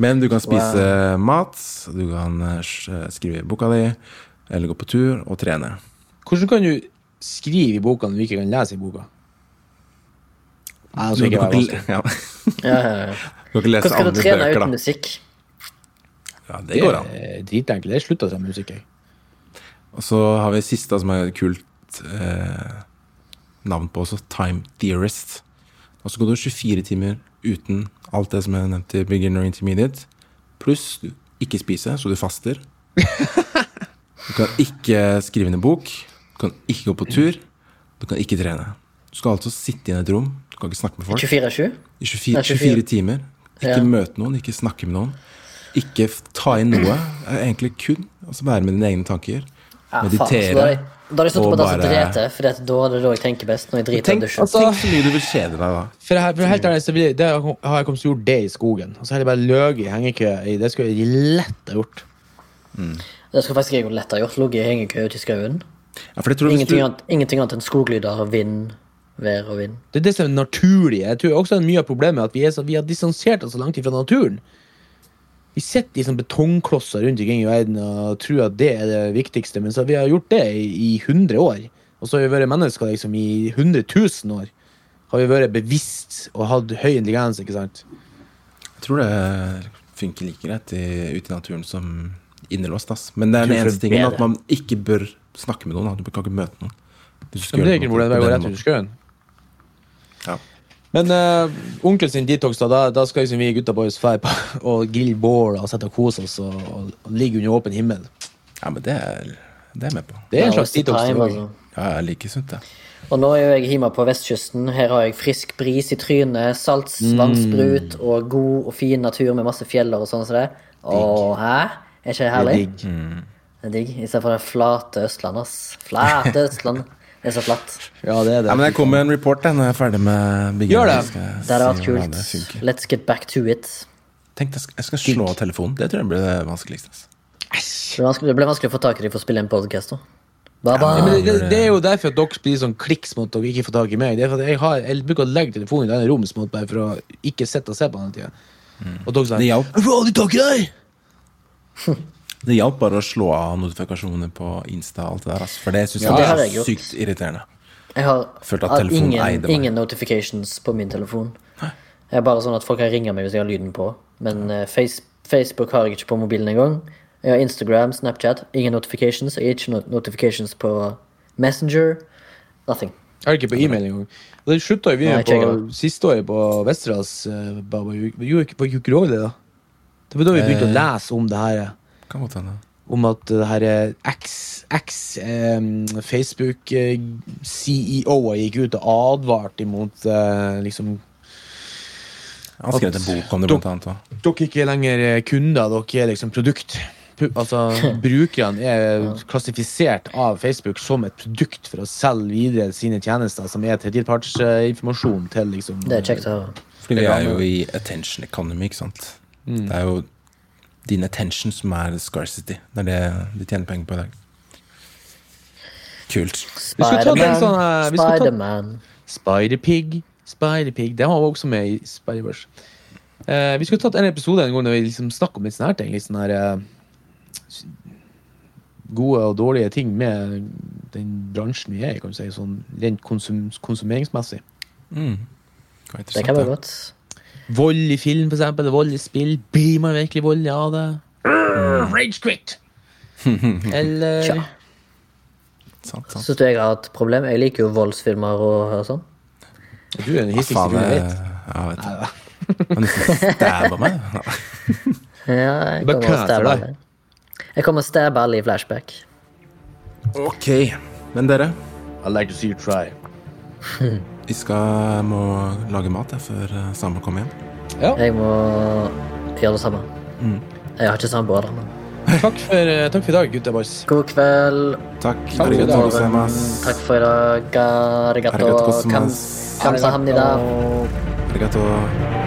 Men du kan spise mat, du kan eh, skrive i boka di, eller gå på tur og trene. Hvordan kan du skrive i boka når du ikke kan lese i boka? Nei, altså, Du kan ikke, ja, Ja, du kan ikke lese Hvordan skal du trene bøker, uten musikk? Ja, det går an. Det dritenkelt. Det slutta seg med musikk, jeg. Og så har vi siste som er et kult eh, navn på også, Time Theorist. Og så går du 24 timer uten alt det som er nevnt i beginner intermediate. Pluss du ikke spise, så du faster. Du kan ikke skrive ned bok. Du kan ikke gå på tur. Du kan ikke trene. Du skal altså sitte i et rom. Du kan ikke snakke med folk. 24-7? I 24, Nei, 24. 24 timer. Ikke Ja. møte noen, ikke snakke med noen. Ikke ta inn noe. Egentlig kun altså være med dine egne tanker. Ja, faen, Meditere. så Da har jeg- og på dass og drete, for det, da er det da jeg tenker best. Når jeg driter Tenk, dusjen. Altså- tenk så mye du vil kjede deg da. For, jeg, for helt ærlig, så vil jeg, det har jeg kommet til å gjøre det i skogen. Og så har jeg bare løg i hengekø. Det skulle jeg lett ha gjort. Det skulle faktisk jeg lett ha gjort. Ligget i hengekø ute i skauen. Ja, Ingenting du, annet, ingenting annet enn skoglyder, vind, vær og vind. Det er det som er naturlig. Jeg tror også mye av problemet er at vi, er så, vi har distansert oss så langt ifra naturen. Vi sitter i sånne betongklosser rundt omkring i verden og tror at det er det viktigste, men så vi har gjort det i, i 100 år. Og så har vi vært mennesker liksom i 100 000 år. Har vi vært bevisst og hatt høy intelligens, ikke sant? jeg tror det funker like greit ute i naturen som innelåst. Ass. Men det er den eneste tingen at man ikke bør snakke med noen. Da. Du kan ikke møte noen. Du skal Men det er ikke noe problem, det på går rett ut i skauen. Men uh, onkel sin detox, da, da, da skal liksom vi gutta boys dra på og grille bål og sette og kose oss og, og, og ligge under åpen himmel. ja, men det er, det er jeg med på. Det er en Ja, slags detox. time, altså. Ja, jeg liker sunt, det. Og nå er jeg hjemme på vestkysten. Her har jeg frisk bris i trynet, saltsvannsprut Mm. og god og fin natur med masse fjeller og sånn som det. Og hæ? Er ikke det herlig? Det er digg. digg. Det er digg. I stedet for det flate Østlandet, ass. Flate Østlandet. Det er så flatt. Ja, det er det. Ja, men jeg kommer med en report da, når jeg er ferdig med beginner. Gjør det. Det hadde vært kult. Let's get back to it. Tenk, jeg skal, jeg skal slå av telefonen. Det tror jeg blir det vanskeligste. ass. Det blir vanskelig, det blir vanskelig å få tak i dem for å spille en podcast òg. Baba. Ja, det, det, det er jo derfor at dere blir sånn kliks mot dere ikke får tak i meg. Det er for at jeg, har, jeg bruker å legge telefonen i denne rommet mot bare for å ikke sitte og se på den hele tida. Og dere sier 'Jeg får aldri tak i deg!' Det hjalp bare å slå av notifikasjoner på Insta og alt det der. altså, For det syns Ja, har jeg er sykt irriterende. Jeg har har ingen, eide meg. ingen notifications på min telefon. Jeg er bare sånn at folk kan ringe meg hvis jeg har lyden på. Men uh, face, Facebook har jeg ikke på mobilen engang. Jeg har Instagram, Snapchat, ingen notifications. Jeg har ikke no notifications på Messenger. Nothing. Jeg har ikke på e-mail engang. Det slutta vi Nei, med på jeg siste året på Vesterålen. eh, jo ikke på jo det, da? Det var da vi begynte å Eh. lese om det her. Kan godt hende. om at det her er X, X eh, Facebook-CEO-er gikk ut og advarte imot eh, liksom Han skrev en bok om det, blant annet. også. Dere er ikke lenger kunder, dere er liksom produkt. Altså, Brukerne er klassifisert av Facebook som et produkt for å selge videre sine tjenester, som er tredjepartsinformasjon til liksom Det er kjekt å høre. Fordi vi er jo i attention economy, ikke sant. Det er jo din attention som er scarcity. Det er det de tjener penger på i dag. Kult. Vi skulle tatt en sånn, Spiderman. eh, vi skulle Spiderman. Spider-Pig. Spider-Pig. Den var også med i Spider-Verse. Eh, vi skulle tatt en episode en gang når vi liksom snakker om litt sånne her ting. Litt sånne her eh, Gode og dårlige ting med den bransjen vi er i, kan du si. Sånn rent konsum konsumeringsmessig. Mm. Det kan være godt. Vold i film, for eksempel. Vold i spill. Blir man virkelig voldelig av det? Rage quit! Eller Tja. Sant, sant. Syns du jeg har et problem? Jeg liker jo voldsfilmer og sånn. Du er den hissigste du fyren jeg jeg, vet. ja, vet du. Han nesten stabba meg. Ja, jeg kommer og stabber alle. Jeg kommer og stabber alle i flashback. Ok, men dere, I like to see you try. vi skal må lage mat jeg, før eh, Samuel kommer hjem. Ja, Jeg må gjøre det samme. Mm. Jeg har ikke samboer, da, men takk for, eh, takk for i dag, gutta boys. God kveld. Takk. takk, for i dag. Takk for i dag. Arigato. Arigato Arigato. Arigato. Arigato.